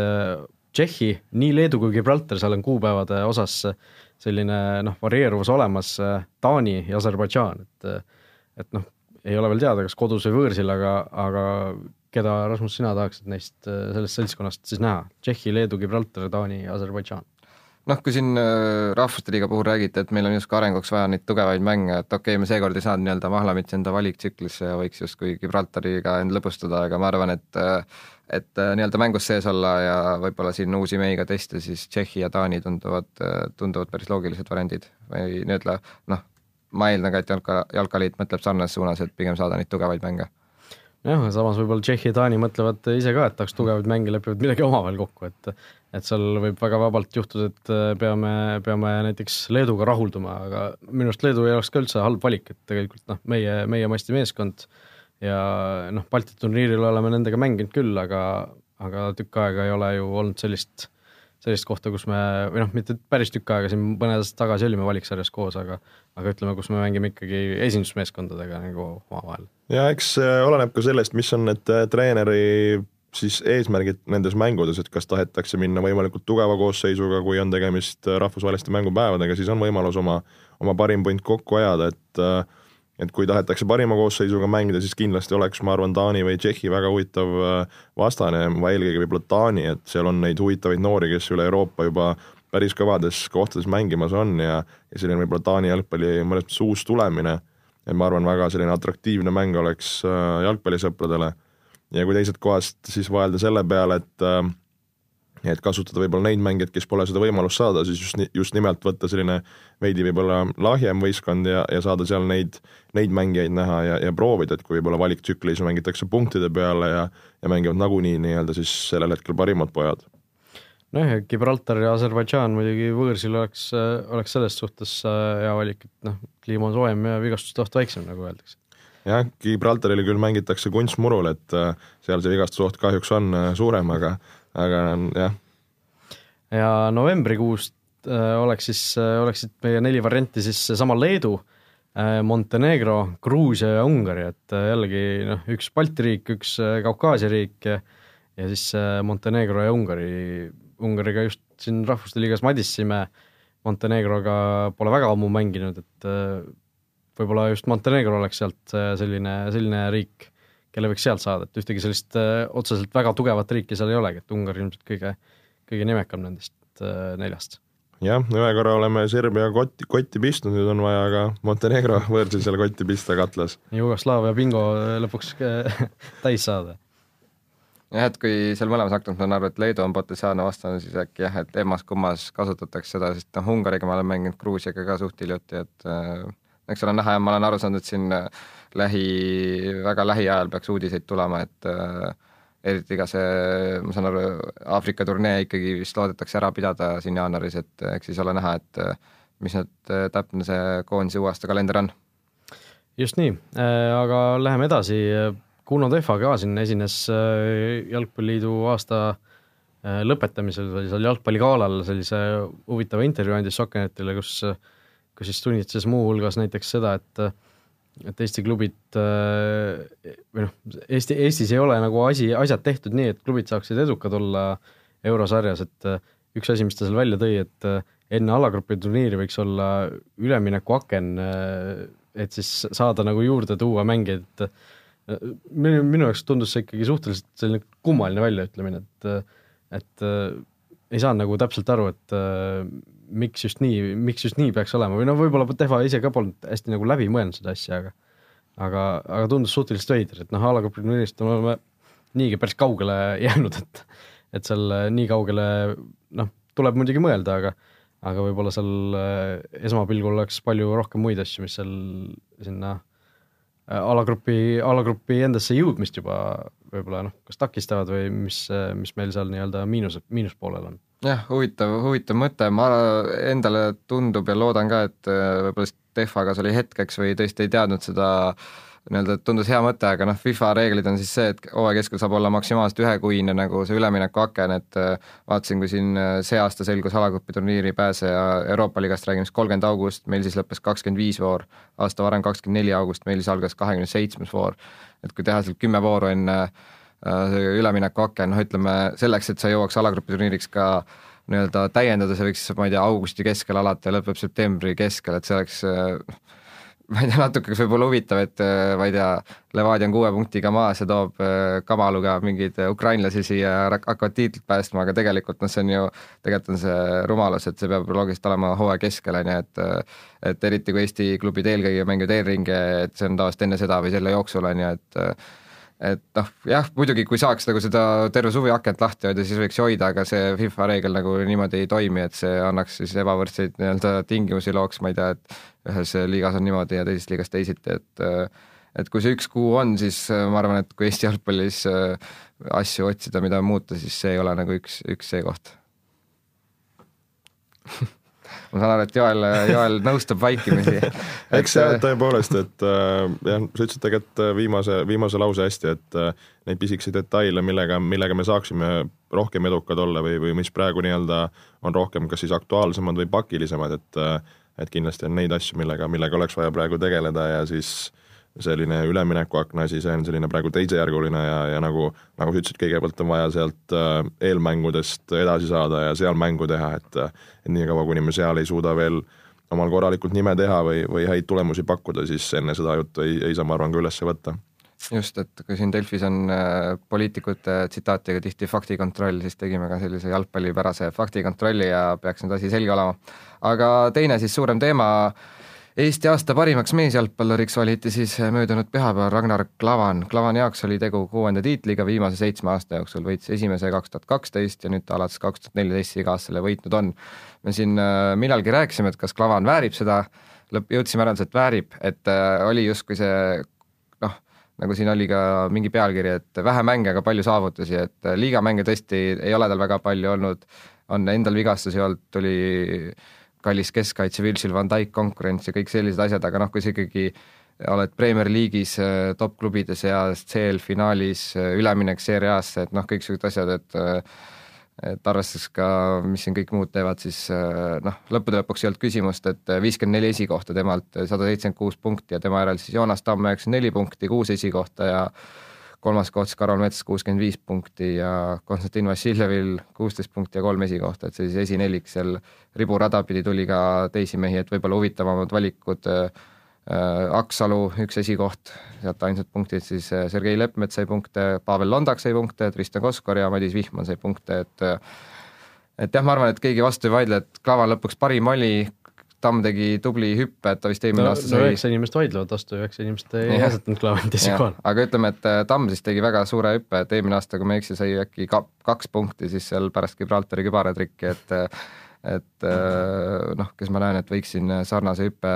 Tšehhi, nii Leedu kui Gibraltar, seal on kuupäevade osas selline noh, varieeruvus olemas, Taani ja Aserbaidžaan, et et noh, ei ole veel teada, kas kodus või võõrsil, aga, aga keda, Rasmus, sina tahaksid neist, äh, sellest seltskonnast siis näha? Tšehhi, Leedu, Gibraltar, Taani ja Aserbaidžaan? Noh, kui siin äh, Rahvuste Liiga puhul räägiti, et meil on justkui arenguks vaja neid tugevaid mänge, et okei okay,, me seekord ei saanud nii-öelda Mahlamit enda valiktsüklisse ja võiks justkui Gibraltariga end lõbustada, aga ma arvan, et et nii-öelda mängus sees olla ja võib-olla siin uusi mehi ka testida, siis Tšehhi ja Taani tunduvad, tunduvad päris loogilised variandid. Või nii-öelda noh, ma eeldan ka, et jalka, jalkaliit mõtleb sarnases suunas, et pigem saada neid tugevaid mänge jah, samas võib-olla Tšehhi ja Taani mõtlevad ise ka, et tahaks tugevaid mänge, lepivad midagi omavahel kokku, et et seal võib väga vabalt juhtuda, et äh, peame, peame näiteks Leeduga rahulduma, aga minu arust Leedu ei oleks ka üldse halb valik, et tegelikult noh, meie, meie masti meeskond ja noh, Balti turniiril oleme nendega mänginud küll, aga, aga tükk aega ei ole ju olnud sellist sellist kohta, kus me, või noh, mitte päris tükk aega, siin mõned aastad tagasi olime valiksarjas koos, aga aga ütleme, kus me mängime ikkagi esindusmeeskondadega nagu omavahel. ja eks oleneb ka sellest, mis on need äh, treeneri siis eesmärgid nendes mängudes, et kas tahetakse minna võimalikult tugeva koosseisuga, kui on tegemist äh, rahvusvaheliste mängupäevadega, siis on võimalus oma, oma parim punt kokku ajada, et äh, et kui tahetakse parima koosseisuga mängida, siis kindlasti oleks, ma arvan, Taani või Tšehhi väga huvitav äh, vastane, eelkõige võib-olla Taani, et seal on neid huvitavaid noori, kes üle Euroopa juba päris kõvades kohtades mängimas on ja, ja selline võib-olla Taani jalgpalli mõnes mõttes uus tulemine, et ma arvan, väga selline atraktiivne mäng oleks äh, jalgpallisõpradele. ja kui teisest kohast siis vaielda selle peale, et äh, et kasutada võib-olla neid mängijaid, kes pole seda võimalust saada, siis just, just nimelt võtta selline veidi võib-olla lahjem võistkond ja, ja saada seal neid, neid mängijaid näha ja, ja proovida, et kui võib-olla valiktsüklis mängitakse punktide peale ja, ja mängivad nagunii nii-öelda siis sellel hetkel parimad pojad. Nojah, Gibraltar ja Aserbaidžaan muidugi võõrsil oleks, oleks selles suhtes äh, hea valik, et noh, kliima on soojem ja vigastusoht väiksem, nagu öeldakse jah, Gibraltaril küll mängitakse kunstmurul, et äh, seal see vigastusoht kahjuks on äh, suurem, aga aga jah. ja novembrikuust oleks siis oleksid meie neli varianti siis seesama Leedu Montenegro, Gruusia ja Ungari, et jällegi noh, üks Balti riik, üks Kaukaasia riik ja ja siis Montenegro ja Ungari, Ungariga just siin Rahvuste Liigas madissime, Montenegroga pole väga ammu mänginud, et äh, võib-olla just Montenegro oleks sealt äh, selline, selline riik kelle võiks sealt saada, et ühtegi sellist äh, otseselt väga tugevat riiki seal ei olegi, et Ungari ilmselt kõige, kõige nimekam nendest neljast. jah, ühe korra oleme Serbia kotti, kotti pistnud, nüüd on vaja ka Montenegro võõrsil selle kotti pista katlas. Jugoslaavia bingo lõpuks *laughs* täis saada jah, et kui seal mõlemas aknas ma saan aru, et Leedu on potentsiaalne vastane, siis äkki jah, et emmas-kummas kasutatakse seda, sest noh, Ungariga ma olen mänginud, Gruusiaga ka suht hiljuti, et äh, eks ole näha ja ma olen aru saanud, et siin äh, lähi, väga lähiajal peaks uudiseid tulema, et äh, eriti ka see, ma saan aru, Aafrika turnee ikkagi vist loodetakse ära pidada siin jaanuaris, et eks siis ole näha, et äh, mis äh, täpne see koondise uue aasta kalender on. just nii, aga läheme edasi, Kuno Tehva ka siin esines Jalgpalliliidu aasta lõpetamisel või seal jalgpalligalal sellise huvitava intervjuu andis Sokkernetile, kus kus siis tunnistas muuhulgas näiteks seda, et et Eesti klubid äh, või noh, Eesti, Eestis ei ole nagu asi, asjad tehtud nii, et klubid saaksid edukad olla eurosarjas, et äh, üks asi, mis ta seal välja tõi, et äh, enne alagrupi turniiri võiks olla üleminekuaken, et siis saada nagu juurde tuua mängijaid, et minu, minu jaoks tundus see ikkagi suhteliselt selline kummaline väljaütlemine, et et ei saanud nagu täpselt aru, et miks just nii, miks just nii peaks olema. Või no võib-olla Tehva ise ka polnud hästi nagu läbi mõelnud seda asja, aga aga, aga tundus suhteliselt veider, et noh, a la grupi turniirist me oleme niigi päris kaugele jäänud, et et seal äh, nii kaugele noh, tuleb muidugi mõelda, aga aga võib-olla seal äh, esmapilgul oleks palju rohkem muid asju, mis seal sinna äh, alagrupi, alagrupi endasse jõudmist juba võib-olla noh, kas takistavad või mis, mis meil seal nii-öelda miinus, miinuspoolel on? Jah, huvitav, huvitav mõte, ma endale tundub ja loodan ka, et äh, võib-olla Tehvaga see oli hetkeks või tõesti ei teadnud seda nii-öelda, tundus hea mõte, aga noh, FIFA reeglid on siis see, et hooaja keskel saab olla maksimaalselt ühekuine nagu see üleminekuaken, et äh, vaatasin, kui siin äh, see aasta selgus alagrupi turniiri pääseja Euroopa liigast räägime siis kolmkümmend august, meil siis lõppes kakskümmend viis voor, aasta varem kakskümmend neli august, meil siis algas kahekümne seitsmes voor. et kui teha seal kümme vooru enne äh, üleminekuaken, noh ütleme selleks, et sa jõuaks alagrupi turniiriks ka nii-öelda täiendada, see võiks, ma ei tea, augusti keskel alata ja lõpeb septembri keskel, et see oleks ma ei tea, natuke kas võib-olla huvitav, et äh, ma ei tea, Levadia on kuue punktiga maas ja toob äh, Kamaluga mingeid ukrainlasi siia, hakkavad tiitlit päästma, aga tegelikult noh, see on ju, tegelikult on see rumalus, et see peab loogiliselt olema hooaja keskel, on ju, et et eriti kui Eesti klubid eelkõige mängivad eelringe, et see on tavaliselt enne seda või selle jooksul, on ju, et et noh, jah, muidugi kui saaks nagu seda terve suvi akent lahti hoida, siis võiks hoida, aga see FIFA reegel nagu niimoodi ei toimi, et see annaks siis ebavõrdseid nii-öelda tingimusi looks, ma ei tea, et ühes liigas on niimoodi ja teises liigas teisiti, et et kui see üks kuu on, siis ma arvan, et kui Eesti jalgpallis asju otsida, mida muuta, siis see ei ole nagu üks, üks see koht *laughs* ma saan aru, et Joel, Joel nõustub vaikimisi. *laughs* eks jah, tõepoolest, et äh, jah, sa ütlesid tegelikult äh, viimase, viimase lause hästi, et äh, neid pisikesi detaile, millega, millega me saaksime rohkem edukad olla või, või mis praegu nii-öelda on rohkem kas siis aktuaalsemad või pakilisemad, et äh, et kindlasti on neid asju, millega, millega oleks vaja praegu tegeleda ja siis äh, selline üleminekuakna asi, see on selline praegu teisejärguline ja, ja nagu, nagu sa ütlesid, kõigepealt on vaja sealt äh, eelmängudest edasi saada ja seal mängu teha, et et niikaua, kuni me seal ei suuda veel omal korralikult nime teha või, või häid tulemusi pakkuda, siis enne seda juttu ei, ei saa, ma arvan, ka üles võtta just, et kui siin Delfis on äh, poliitikute tsitaatidega tihti faktikontroll, siis tegime ka sellise jalgpallipärase faktikontrolli ja peaks nüüd asi selge olema. aga teine siis suurem teema äh, Eesti aasta parimaks meesjalgpalluriks valiti siis möödunud pühapäeval Ragnar Klavan. Klavani jaoks oli tegu kuuenda tiitliga viimase seitsme aasta jooksul, võitis esimese kaks tuhat kaksteist ja nüüd alates kaks tuhat neliteist iga aasta selle võitnud on. me siin äh, millalgi rääkisime, et kas Klavan väärib seda, lõpp, jõudsime järeldusele, et väärib, et äh, oli justkui see noh, nagu siin oli ka mingi pealkiri, et vähe mänge, aga palju saavutusi, et liigamänge tõesti ei ole tal väga palju olnud, on endal vigastusi olnud, tuli kallis keskkaitse, Virgil van Dijk konkurents ja kõik sellised asjad, aga noh, kui sa ikkagi oled Premier League'is äh, top-klubide seas, CL-finaalis, äh, üleminek Serie A-sse, et noh, kõik niisugused asjad, et äh, et arvestades ka, mis siin kõik muud teevad, siis noh, lõppude lõpuks ei olnud küsimust, et viiskümmend neli esikohta temalt, sada seitsekümmend kuus punkti ja tema järel siis Joonas Tamm üheksakümmend neli punkti, kuus esikohta ja kolmas koht siis Karol Mets kuuskümmend viis punkti ja Konstantin Vassiljevil kuusteist punkti ja kolm esikohta, et see siis esinelik seal riburada pidi tuli ka teisi mehi, et võib-olla huvitavamad valikud äh,, Aksalu üks esikoht, sealt ainsad punktid siis äh, Sergei Leppmets sai punkte, Pavel Londak sai punkte, Tristan Koskor ja Madis Vihman sai punkte, et et jah, ma arvan, et keegi vastu ei vaidle, et Klava lõpuks parim oli, Tamm tegi tubli hüppe, et ta vist eelmine no, aasta sai no üheksa inimest vaidlevad vastu, üheksa inimest ei asetanud Klaavani teise kohal. aga ütleme, et äh, Tamm siis tegi väga suure hüppe, et eelmine aasta, kui ma ei eksi, sai äkki ka kaks punkti siis seal pärast Gibraltari kübaratrikki, et äh, et äh, noh, kes ma näen, et võiks siin sarnase hüppe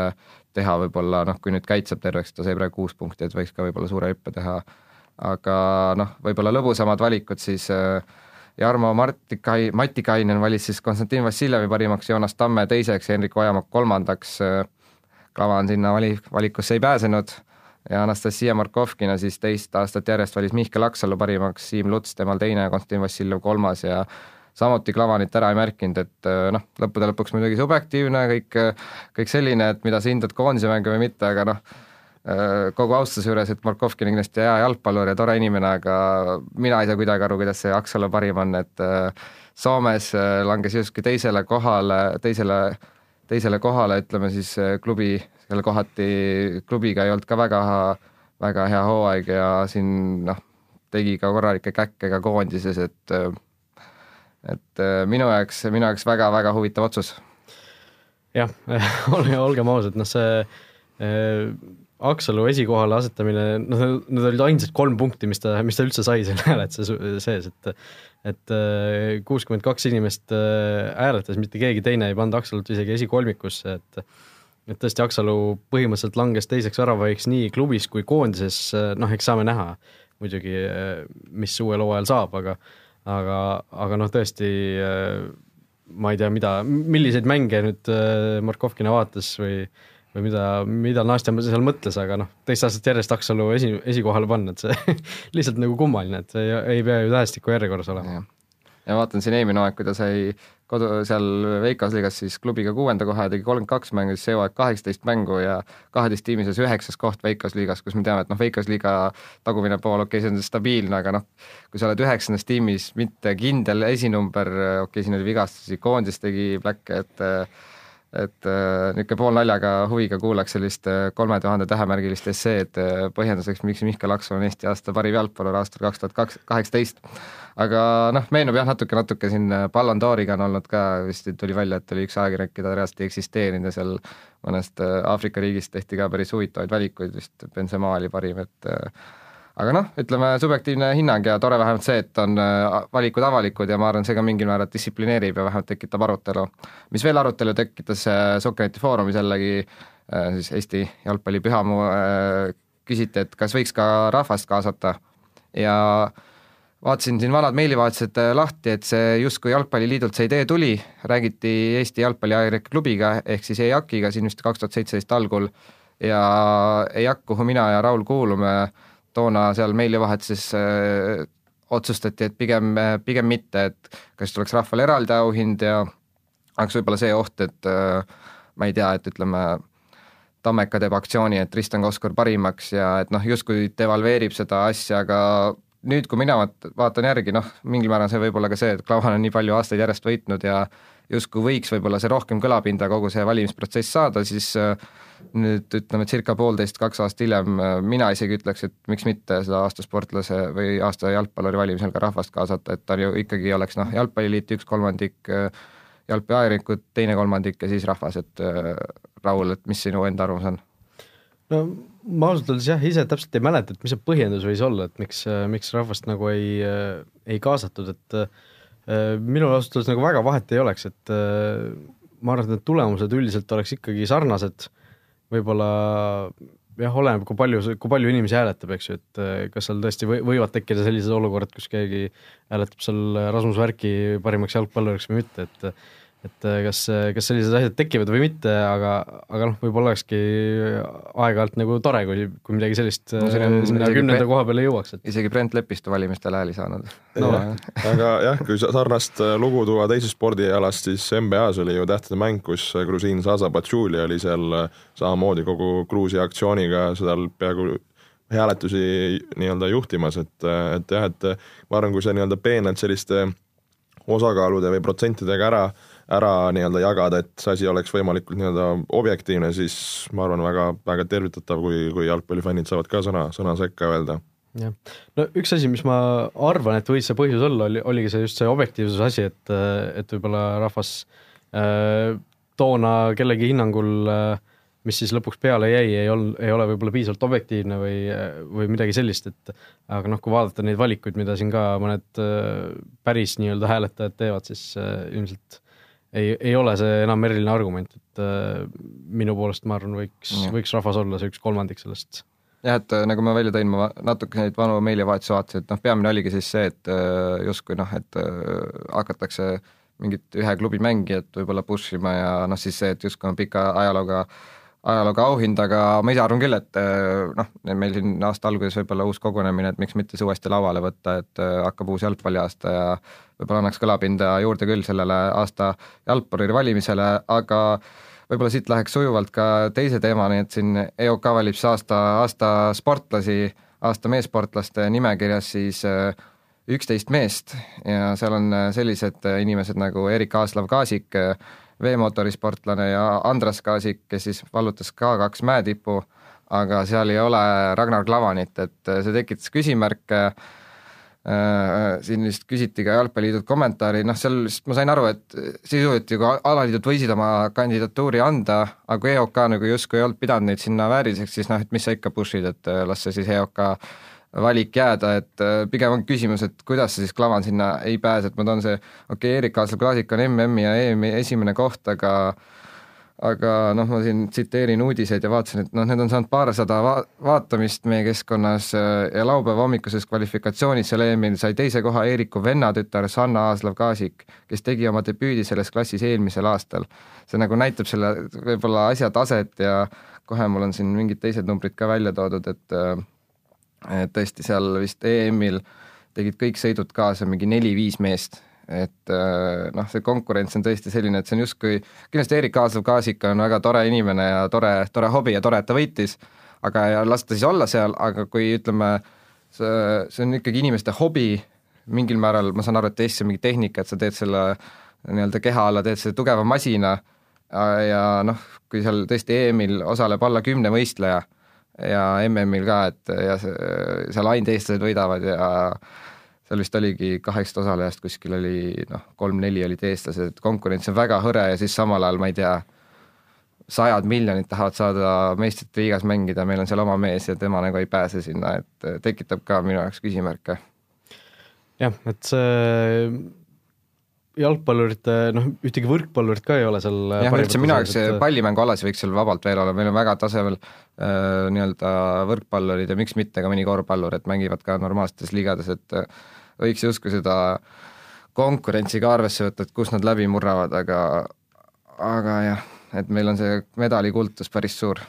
teha võib-olla noh, kui nüüd Käit saab terveks, ta sai praegu kuus punkti, et võiks ka võib-olla suure hüppe teha, aga noh, võib-olla lõbusamad valikud siis äh, Jarmo Martikai, Matikainen valis siis Konstantin Vassiljevi parimaks, Joonas Tamme teiseks Henrik Ojamaa kolmandaks. Kava on sinna vali, valikusse ei pääsenud ja Anastasia Markovkina siis teist aastat järjest valis Mihkel Aksalu parimaks, Siim Luts temal teine Konstantin Vassiljev kolmas ja samuti Klavanit ära ei märkinud, et noh, lõppude lõpuks muidugi subjektiivne kõik, kõik selline, et mida sa hindad koondise mängu või mitte, aga noh, kogu austuse juures, et Markovkin on kindlasti hea jalgpallur ja tore inimene, aga mina ei saa kuidagi aru, kuidas see Aksalu parim on, et äh, Soomes äh, langes justkui teisele kohale, teisele, teisele kohale, ütleme siis klubi, selle kohati klubiga ei olnud ka väga, väga hea hooaeg ja siin noh, tegi ka korralikke käkke ka koondises, et et minu jaoks, minu jaoks väga-väga huvitav otsus. jah, *laughs* olgem ausad, noh see Aksalu esikohale asetamine, noh, need olid ainsad kolm punkti, mis ta, mis ta üldse sai selle *laughs* hääletuse sees, et et äh, kuuskümmend kaks inimest äh, hääletas, mitte keegi teine ei pannud Aksalut isegi esikolmikusse, et et tõesti, Aksalu põhimõtteliselt langes teiseks väravaiks nii klubis kui koondises, noh, eks saame näha muidugi, mis uuel hooajal saab, aga aga, aga noh, tõesti ma ei tea, mida, milliseid mänge nüüd Markovkina vaatas või või mida, mida Nastja seal mõtles, aga noh, teist aastat järjest Aksalu esi, esikohale panna, et see *laughs* lihtsalt nagu kummaline, et see ei, ei pea ju tähestiku järjekorras olema. ja vaatan siin eelmine aeg, kui ta sai kodu, seal Veikos liigas siis klubiga kuuenda koha ja tegi kolmkümmend kaks mängu, siis see hooaeg kaheksateist mängu ja kaheteist tiimi seas üheksas koht Veikos liigas, kus me teame, et noh, Veikos liiga tagumine pool, okei okay,, see on stabiilne, aga noh, kui sa oled üheksandas tiimis, mitte kindel esinumber, okei okay,, siin oli vigastusi, koondis tegi pläkke, et et äh, niisugune poolnaljaga huviga kuulaks sellist äh, kolme tuhande tähemärgilist esseed äh, põhjenduseks, miks Mihkel Akso on Eesti aasta parim jalgpallur aastal kaks tuhat kaks, kaheksateist. aga noh, meenub jah, natuke, natuke siin Ballon d'Origa on olnud ka, vist tuli välja, et oli üks ajakirjanik, keda reaalselt ei eksisteerinud ja seal mõnest Aafrika riigist tehti ka päris huvitavaid valikuid, vist Benzema oli parim, et aga noh, ütleme subjektiivne hinnang ja tore vähemalt see, et on äh, valikud avalikud ja ma arvan, see ka mingil määral distsiplineerib ja vähemalt tekitab arutelu. mis veel arutelu tekitas äh, Sokkerneti Foorumis jällegi äh, siis Eesti jalgpalli pühamu küsiti, et kas võiks ka rahvast kaasata. Ja vaatasin siin vanad meilivahetused lahti, et see justkui Jalgpalliliidult see idee tuli, räägiti Eesti Jalgpalliajakirjanike klubiga ehk siis EAK-iga siin vist kaks tuhat seitseteist algul. Ja EAK, kuhu mina ja Raul kuulume, toona seal meilivahetuses äh, otsustati, et pigem, pigem mitte, et kas tuleks rahvale eraldi auhind ja oleks võib-olla see oht, et äh, ma ei tea, et ütleme, Tammeka teeb aktsiooni, et Tristan Koskor parimaks ja et noh, justkui devalveerib seda asja, aga nüüd, kui mina vaatan järgi, noh, mingil määral see võib olla ka see, et Klavan on nii palju aastaid järjest võitnud ja justkui võiks võib-olla see rohkem kõlapinda kogu see valimisprotsess saada, siis äh, nüüd ütleme, circa poolteist, kaks aastat hiljem äh, mina isegi ütleks, et miks mitte seda aasta sportlase või aasta jalgpalluri valimisel ka rahvast kaasata, et ta ju ikkagi oleks noh, jalgpalliliit üks kolmandik, äh, jalgpalliajakirjanikud teine kolmandik ja siis rahvas, et äh, Raul, et mis sinu enda arvamus on? no ma ausalt öeldes jah, ise täpselt ei mäleta, et mis see põhjendus võis olla, et miks, miks rahvast nagu ei, ei kaasatud, et minul ausalt öeldes nagu väga vahet ei oleks, et ma arvan, et need tulemused üldiselt oleks ikkagi sarnased võib-olla jah, oleneb, kui palju, kui palju inimesi hääletab, eks ju, et eh, kas seal tõesti või, võivad tekkida sellised olukorrad, kus keegi hääletab seal Rasmus Värki parimaks jalgpalluriks või mitte, et et äh, kas, kas sellised asjad tekivad või mitte, aga, aga noh, võib-olla olekski aeg-ajalt nagu tore, kui, kui midagi sellist no, äh, sinna kümnenda koha peale jõuaks, et isegi Brent Lepistu valimistel hääli saanud. No.. aga jah, kui sarnast äh, lugu tuua teisest spordialast, siis NBA-s oli ju tähtede mäng, kus grusiin Zaza Patsuli oli seal samamoodi kogu Gruusia aktsiooniga seal peaaegu hääletusi nii-öelda juhtimas, et, et jah, et ma arvan, kui sa nii-öelda peenelt selliste osakaalude või protsentidega ära äh, ära nii-öelda jagada, et see asi oleks võimalikult nii-öelda objektiivne, siis ma arvan, väga, väga tervitatav, kui, kui jalgpallifännid saavad ka sõna, sõna sekka öelda. Jah, no üks asi, mis ma arvan, et võis see põhjus olla, oli, oligi see just see objektiivsuse asi, et, et võib-olla rahvas äh, toona kellegi hinnangul äh, mis siis lõpuks peale jäi, ei olnud, ei ole võib-olla piisavalt objektiivne või, või midagi sellist, et aga noh, kui vaadata neid valikuid, mida siin ka mõned äh, päris nii-öelda hääletajad teevad, siis äh, ilmselt ei, ei ole see enam eriline argument, et äh, minu poolest ma arvan, võiks, võiks rahvas olla see üks kolmandik sellest. jah, et äh, nagu ma välja tõin, ma natuke neid vanu meilivahetusi vaatasin, et noh, peamine oligi siis see, et äh, justkui noh, et äh, hakatakse mingit ühe klubi mängijat võib-olla push ima ja noh, siis see, et justkui on pika ajalooga ajalooga auhind, aga ma ise arvan küll, et äh, noh, meil siin aasta alguses võib-olla uus kogunemine, et miks mitte see uuesti lauale võtta, et äh, hakkab uus jalgpalliaasta ja võib-olla annaks kõlapinda juurde küll sellele aasta jalgpalluri valimisele, aga võib-olla siit läheks sujuvalt ka teise teemani, et siin EOK valib siis aasta, aasta sportlasi, aasta meessportlaste nimekirjas siis äh, üksteist meest ja seal on sellised inimesed nagu Erik Aaslav-Kaasik, veemootorisportlane ja Andras Kaasik, kes siis vallutas ka kaks mäetipu, aga seal ei ole Ragnar Klavanit, et see tekitas küsimärke. Äh, siin vist küsiti ka Jalgpalliliidult kommentaari, noh seal vist ma sain aru, et sisuliselt ju alaliidud võisid oma kandidatuuri anda, aga EOK nagu justkui ei olnud pidanud neid sinna vääriliseks, siis noh, et mis sa ikka push'id, et äh, las see siis EOK valik jääda, et äh, pigem on küsimus, et kuidas see siis Klavan sinna ei pääse, et ma toon see, okei okay,, Erik Aaslap-Klaasik on MM-i ja EM-i esimene koht, aga aga noh, ma siin tsiteerin uudiseid ja vaatasin, et noh, need on saanud paarsada va-, vaatamist meie keskkonnas äh, ja laupäeva hommikuses kvalifikatsioonis seal EM-il sai teise koha Eeriku vennatütar Sanna Aaslav-Kaasik, kes tegi oma debüüdi selles klassis eelmisel aastal. see nagu näitab selle võib-olla asja taset ja kohe mul on siin mingid teised numbrid ka välja toodud, et äh, et tõesti seal vist EM-il tegid kõik sõidud kaasa mingi neli-viis meest. Et äh, noh, see konkurents on tõesti selline, et see on justkui, kindlasti Erik Aasav-Kaasik on väga tore inimene ja tore, tore hobi ja tore, et ta võitis, aga ja las ta siis olla seal, aga kui ütleme, see, see on ikkagi inimeste hobi, mingil määral ma saan aru, et Eestis on mingi tehnika, et sa teed selle nii-öelda keha alla, teed selle tugeva masina, ja noh, kui seal tõesti EM-il osaleb alla kümne võistleja ja MM-il ka, et ja seal ainult eestlased võidavad ja seal vist oligi kaheksast osalejast kuskil oli noh, kolm-neli olid eestlased, konkurents on väga hõre ja siis samal ajal ma ei tea, sajad miljonid tahavad saada meistrite liigas mängida, meil on seal oma mees ja tema nagu ei pääse sinna, et tekitab ka minu jaoks küsimärke. jah, et see jalgpallurite, noh, ühtegi võrkpallurit ka ei ole seal jah, üldse minu jaoks see pallimängualas võiks seal vabalt veel olla, meil on väga tasemel äh, nii-öelda võrkpallurid ja miks mitte ka mõni korvpallur, et mängivad ka normaalsetes liigades, et äh, võiks justkui seda konkurentsi ka arvesse võtta, et kus nad läbi murravad, aga aga jah, et meil on see medalikultus päris suur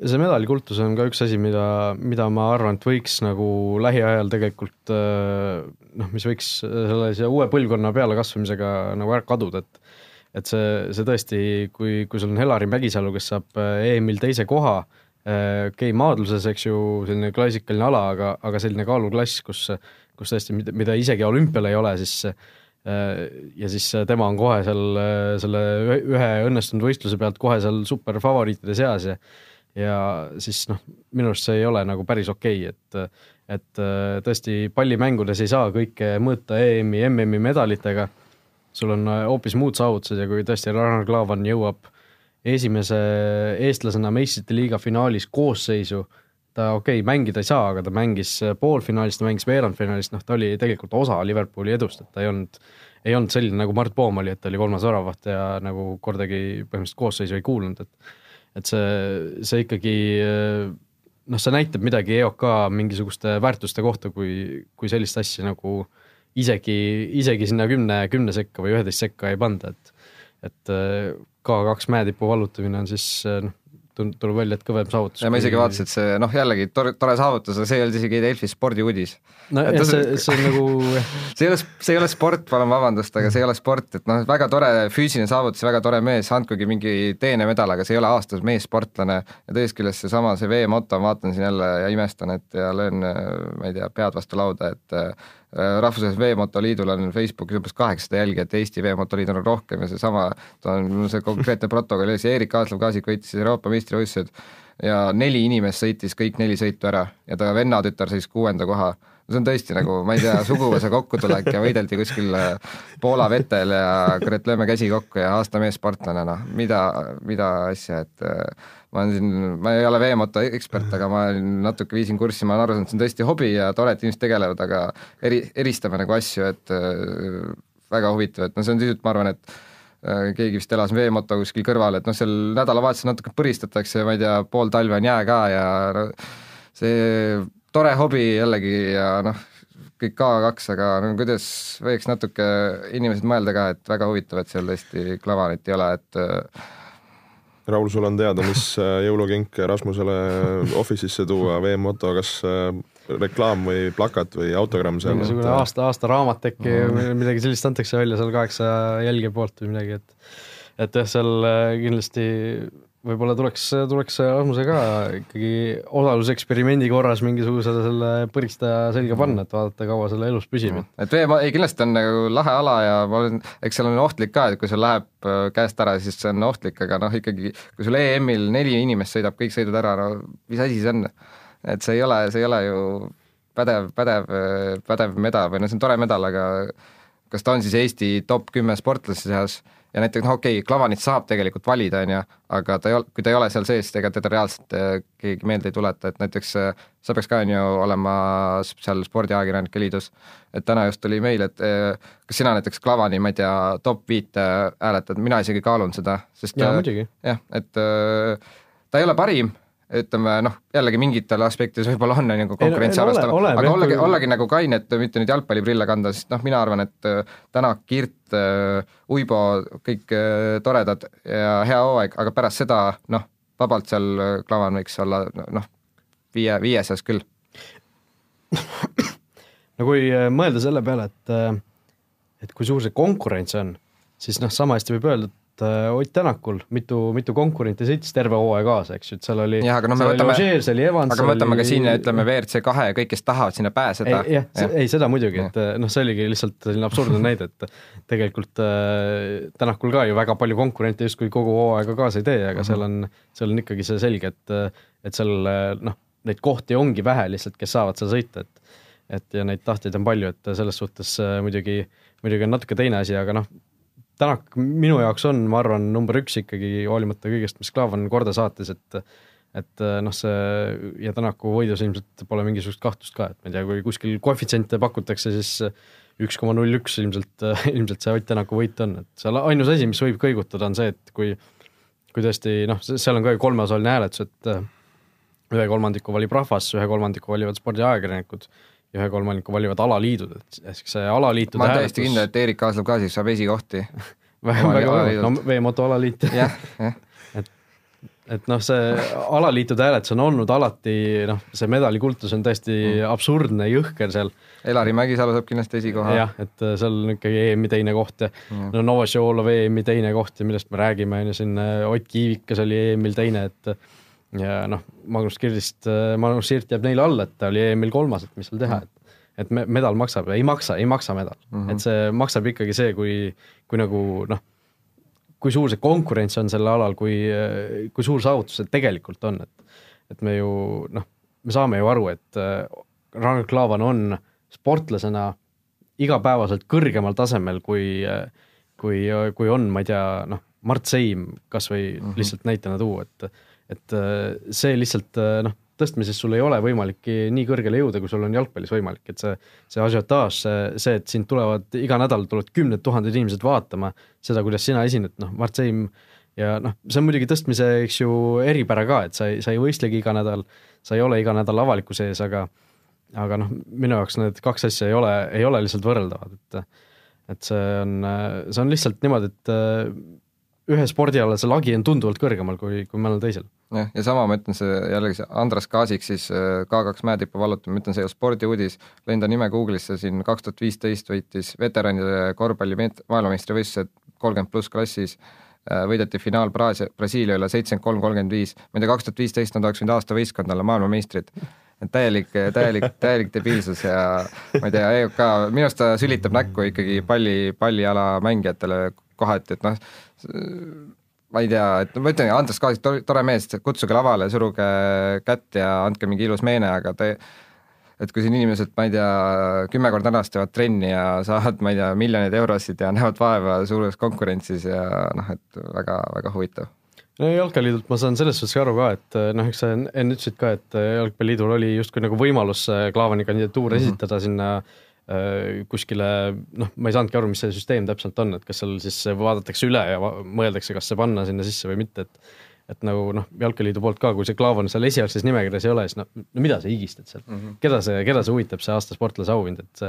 see medalikultus on ka üks asi, mida, mida ma arvan, et võiks nagu lähiajal tegelikult noh, mis võiks sellise uue põlvkonna pealekasvamisega nagu ära kaduda, et et see, see tõesti, kui, kui sul on Helari Mägisalu, kes saab EM-il teise koha, okei okay,, maadluses, eks ju, selline klassikaline ala, aga, aga selline kaaluklass, kus, kus tõesti, mida isegi olümpial ei ole, siis ja siis tema on kohe seal selle ühe õnnestunud võistluse pealt kohe seal superfavoriitide seas ja ja siis noh, minu arust see ei ole nagu päris okei okay,, et et äh, tõesti pallimängudes ei saa kõike mõõta EM-i, MM-i medalitega, sul on äh, hoopis muud saavutused ja kui tõesti Ragnar Klavan jõuab esimese eestlasena meistrite liiga finaalis koosseisu, ta okei okay,, mängida ei saa, aga ta mängis poolfinaalis, ta mängis veerandfinaalis, noh, ta oli tegelikult osa Liverpooli edust, et ta ei olnud, ei olnud selline nagu Mart Poom oli, et ta oli kolmas väravaht ja nagu kordagi põhimõtteliselt koosseisu ei kuulunud, et et see, see ikkagi noh, see näitab midagi EOK mingisuguste väärtuste kohta, kui, kui sellist asja nagu isegi, isegi sinna kümne, kümne sekka või üheteist sekka ei panda, et et K2 mäetipu vallutamine on siis noh, tuleb välja, et kõvem saavutus. ja ma isegi vaatasin, et see noh, jällegi tore, tore saavutus, aga see ei olnud isegi Delfi spordiuudis. no jah, see, see on nagu *laughs* see ei ole, see ei ole sport, palun vabandust, aga see ei ole sport, et noh, väga tore füüsiline saavutus, väga tore mees, andkugi mingi teenemedal, aga see ei ole aastas meessportlane ja teisest küljest seesama, see veemoto, ma vaatan siin jälle ja imestan, et ja löön, ma ei tea, pead vastu lauda, et rahvusvahelisel Veemotoliidul on Facebookis umbes kaheksasada jälgijat, Eesti Veemotoliit on rohkem ja seesama, ta on see konkreetne *laughs* protokoll ees, Eerik Aaslav-Kaasik võitis Euroopa meistrivõistlused ja neli inimest sõitis kõik neli sõitu ära ja ta vennatütar sõis kuuenda koha. See on tõesti nagu, ma ei tea, suguvõsa kokkutulek ja võideldi kuskil äh, Poola vetel ja kurat, lööme käsi kokku ja aasta meessportlane, noh, mida, mida asja, et äh, ma olen siin, ma ei ole veemoto ekspert, aga ma natuke viisin kurssi, ma olen aru saanud, see on tõesti hobi ja tore, et inimesed tegelevad, aga eri, eristame nagu asju, et äh, väga huvitav, et no see on sisuliselt, ma arvan, et keegi vist elas veemoto kuskil kõrval, et noh, seal nädalavahetusel natuke põristatakse, ma ei tea, pool talve on jää ka ja see tore hobi jällegi ja noh, kõik K2, aga no kuidas võiks natuke inimesed mõelda ka, et väga huvitav, et seal tõesti klavanit ei ole, et äh, Raul, sul on teada, mis äh, jõulukink Rasmusele Office'isse tuua, VM-moto, kas äh, reklaam või plakat või autogramm seal? mingisugune aasta, aastaraamat äkki või midagi sellist antakse välja seal kaheksa jälgija poolt või midagi, et et jah, seal kindlasti võib-olla tuleks, tuleks Rasmuse ka ikkagi osaluseksperimendi korras mingisuguse selle põristaja selga panna, et vaadata, kaua selle elus püsib. et vee, ei kindlasti on nagu lahe ala ja ma olen, eks seal on ohtlik ka, et kui sul läheb äh, käest ära, siis see on ohtlik, aga noh, ikkagi kui sul EM-il neli inimest sõidab kõik sõidud ära, no mis asi see on? et see ei ole, see ei ole ju pädev, pädev, pädev medal või noh, see on tore medal, aga kas ta on siis Eesti top kümme sportlase seas ja näiteks noh, okei okay,, Klavanit saab tegelikult valida, on ju, aga ta ei ole, kui ta ei ole seal sees, ega teda reaalselt äh, keegi meelde ei tuleta, et näiteks äh, sa peaks ka, on ju, olema seal Spordiajakirjanike Liidus, et täna just tuli meil, et äh, kas sina näiteks Klavani, ma ei tea, top viite hääletad, mina isegi kaalun seda, sest jaa, muidugi. jah, et ta ei ole parim, ütleme noh, jällegi mingitel aspektides võib-olla on nagu konkurentsi arvestav, aga ollagi, ollagi nagu kaine, et mitte nüüd jalgpalliprille kanda, sest noh, mina arvan, et äh, Tänak, Kirt äh,, Uibo, kõik äh, toredad ja hea hooaeg, aga pärast seda noh, vabalt seal Klavan võiks olla noh, viie, viie seas küll. no kui mõelda selle peale, et et kui suur see konkurents on, siis noh, sama hästi võib öelda, et Ott Tänakul, mitu, mitu konkurenti sõitis terve hooaja kaasa, eks ju, et seal oli jah, aga noh, me võtame, aga me võtame ka siin, ütleme WRC kahe ja kõik, kes tahavad sinna pääseda. jah ja., ei seda muidugi, et noh, see oligi lihtsalt selline absurdne *laughs* näide, et tegelikult äh, Tänakul ka ju väga palju konkurente justkui kogu hooaega kaasa ei tee, aga mm -hmm. seal on, seal on ikkagi see selge, et, et seal noh, neid kohti ongi vähe lihtsalt, kes saavad seal sõita, et et ja neid tahtjaid on palju, et selles suhtes muidugi, muidugi on natuke teine asi, aga noh, Tänak minu jaoks on, ma arvan, number üks ikkagi hoolimata kõigest, mis Klaavan korda saatis, et et noh, see ja Tänaku võidus ilmselt pole mingisugust kahtlust ka, et ma ei tea, kui kuskil koefitsiente pakutakse, siis üks koma null üks ilmselt, *laughs* ilmselt see Ott Tänaku võit on, et seal ainus asi, mis võib kõigutada, on see, et kui kui tõesti noh, seal on ka ju kolmeosaline hääletus, et ühe kolmandiku valib rahvas, ühe kolmandiku valivad spordiajakirjanikud ja ühe kolmandiku valivad alaliidud, et ehk see alaliitude ma olen täiesti kindel, et Eerik Aaslov ka siis saab esikohti *laughs* väga, väga hea, no veemoto alaliit *laughs* jah, jah. et, et noh, see alaliitude hääletus on olnud alati noh, see medalikultus on täiesti mm. absurdne, jõhker seal. Elari Mägisalu saab kindlasti esikoha. jah, et äh, seal on ikkagi EM-i teine koht ja mm. no Novosjolov EM-i teine koht ja millest me räägime, on ju, siin äh, Ott Kiivikas oli EM-il teine, et ja noh, Magnus Kirdist, äh, Magnus Sirt jääb neile alla, et ta oli EM-il kolmas, et mis seal teha, et et me, medal maksab, ei maksa, ei maksa medal mm, -hmm. et see maksab ikkagi see, kui, kui nagu noh, kui suur see konkurents on sel alal, kui, kui suur saavutus see tegelikult on, et et me ju noh, me saame ju aru, et äh, Ragnar Klavan on sportlasena igapäevaselt kõrgemal tasemel, kui, kui, kui on, ma ei tea, noh, Mart Seim kas või mm -hmm. lihtsalt näitena tuua, et et äh, see lihtsalt äh, noh, tõstmises sul ei ole võimalik nii kõrgele jõuda, kui sul on jalgpallis võimalik, et see, see asiotaaž, see, see, et sind tulevad iga nädal tulevad kümned tuhanded inimesed vaatama seda, kuidas sina esined, noh, Mart Seim ja noh, see on muidugi tõstmise, eks ju, eripära ka, et sa ei, sa ei võistlegi iga nädal, sa ei ole iga nädal avalikkuse ees, aga aga noh, minu jaoks need kaks asja ei ole, ei ole lihtsalt võrreldavad, et et see on, see on lihtsalt niimoodi, et ühe spordiala see lagi on tunduvalt kõrgemal kui, kui mõnel teisel. Jah, ja sama ma ütlen, see jällegi see Andras Kaasik siis äh, K2 mäetipu vallutamine, ma ütlen, see ei ole spordiuudis, lõin ta nime Google'isse siin kaks tuhat viisteist võitis veteranide korvpalli maailmameistrivõistlused kolmkümmend pluss klassis, äh, võideti finaal Braasia, Brasiilia üle seitsekümmend kolm, kolmkümmend viis, ma ei tea, kaks tuhat viisteist nad oleks võinud aasta võistkond olla maailmameistrid. Et täielik, täielik, täielik debiilsus ja ma ei tea, EOK, minu arust ta sülitab näkku ikkagi palli, palliala mängijatele kohati, et noh, ma ei tea, et ma ütlen, Andres Kaasik, tore mees, kutsuge lavale, suruge kätt ja andke mingi ilus meene, aga te et kui siin inimesed, ma ei tea, kümme korda nädalas teevad trenni ja saavad, ma ei tea, miljoneid eurosid ja näevad vaeva suures konkurentsis ja noh, et väga-väga huvitav no jalgpalliliidult ma saan selles suhtes aru ka, et noh, eks sa enne ütlesid ka, et jalgpalliliidul oli justkui nagu võimalus Klaavani kandidatuur mm -hmm. esitada sinna kuskile noh, ma ei saanudki aru, mis see süsteem täpselt on, et kas seal siis vaadatakse üle ja mõeldakse, kas see panna sinna sisse või mitte, et et nagu noh, Jalkaliidu poolt ka, kui see Klaavan seal esialgses nimekirjas ei ole, siis no, no mida sa higistad seal mm, -hmm. keda see, keda see huvitab, see aasta sportlase auhind, et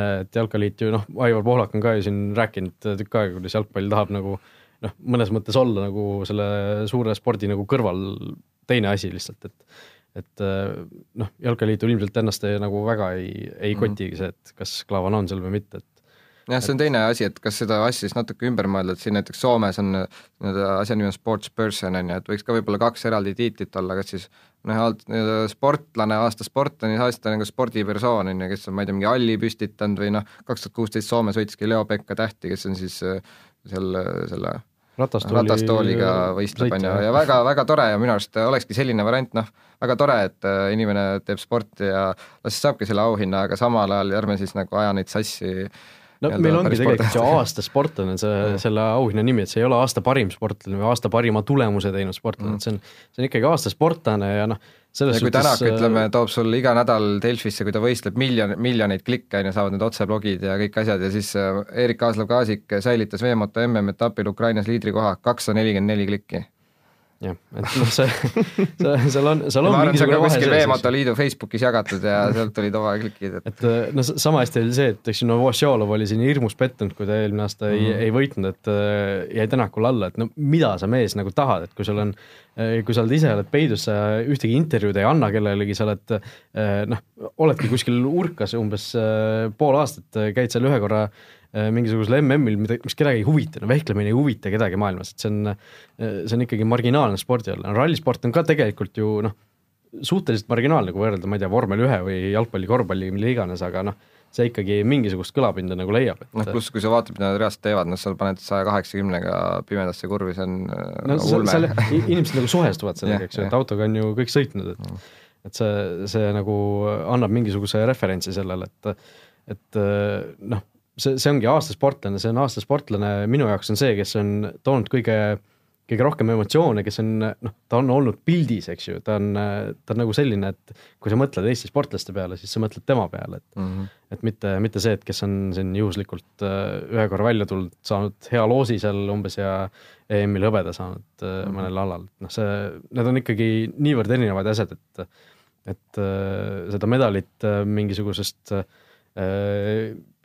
et Jalkaliit ju noh, Aivar Pohlak on ka ju siin rääkinud tükk aega, kuidas jalgpall tahab nagu noh, mõnes mõttes olla nagu selle suure spordi nagu kõrval teine asi lihtsalt, et et äh, noh, Jalkaliitul ilmselt ennast ei, nagu väga ei, ei mhm. kotigi see, et kas Klaavan on seal või mitte, et jah, see on teine asi, et kas seda asja siis natuke ümber mõelda, et siin näiteks Soomes on nii-öelda asja nimi on sports person on ju, et võiks ka võib-olla kaks eraldi tiitlit olla, kas siis noh, nii-öelda sportlane, aasta sportlane, aasta nagu spordipersoon on ju, kes on, ma ei tea, mingi halli püstitanud või noh, kaks tuhat kuusteist Soomes võitski Leo Pekka tähti, kes on siis äh, seal selle ratastooli, ratastooliga võistleb, on ju, ja väga-väga tore ja minu arust olekski selline variant, noh, väga tore, et äh, inimene teeb sporti ja las siis saabki selle auhinna, aga samal ajal ärme siis nagu aja neid sassi no meil ongi tegelikult ju aasta sportlane see, selle auhinna nimi, et see ei ole aasta parim sportlane või aasta parima tulemuse teinud sportlane mm., et see on, see on ikkagi aasta sportlane ja noh, selles ja kui suhtes Tänak, ütleme, äh, toob sul iga nädal Delfisse, kui ta võistleb miljon, miljoneid klikke, on ju, saavad need otseblogid ja kõik asjad ja siis äh, Erik Aaslav-Kaasik säilitas veemoto MM-etapil Ukrainas liidrikoha, kakssada nelikümmend neli klikki jah, et noh, see, see, seal on, seal on ma arvan, see on ka kuskil Veemoto Liidu Facebookis jagatud ja sealt tulid oma klikid, et et äh, no sama hästi oli see, et eks ju Novosjolov oli siin hirmus pettunud, kui ta eelmine aasta mm. ei, ei võitnud, et äh, jäi Tänakule alla, et no mida sa mees nagu tahad, et kui sul on äh, kui sa oled ise oled peidus, sa ühtegi intervjuud ei anna kellelegi, sa oled noh, oledki kuskil urkas umbes pool aastat, käid seal ühe korra mingisugusel MM-il, mida, mis kedagi ei huvita, no vehklemine ei huvita kedagi maailmas, et see on, see on ikkagi marginaalne spordi all, rallisport on ka tegelikult ju noh, suhteliselt marginaalne, kui võrrelda, ma ei tea, vormel ühe või jalgpalli, korvpalli, mille iganes, aga noh, see ikkagi mingisugust kõlapinda nagu leiab, et noh, pluss kui sa vaatad, mida nad reaalselt teevad, noh, seal paned saja kaheksakümnega pimedasse kurvi, see on no nagu ulme. inimesed nagu suhestuvad sellega, eks ju, et autoga on ju kõik sõitnud, et mm. et see, see nagu annab mingisuguse referentsi sellele, et et noh, see, see ongi aastasportlane, see on aastasportlane, minu jaoks on see, kes on toonud kõige kõige rohkem emotsioone, kes on noh, ta on olnud pildis, eks ju, ta on, ta on nagu selline, et kui sa mõtled Eesti sportlaste peale, siis sa mõtled tema peale, et mm -hmm. et mitte, mitte see, et kes on siin juhuslikult äh, ühe korra välja tulnud, saanud hea loosi seal umbes ja EM-il hõbeda saanud mm -hmm. mõnel alal, noh see, need on ikkagi niivõrd erinevad asjad, et et äh, seda medalit mingisugusest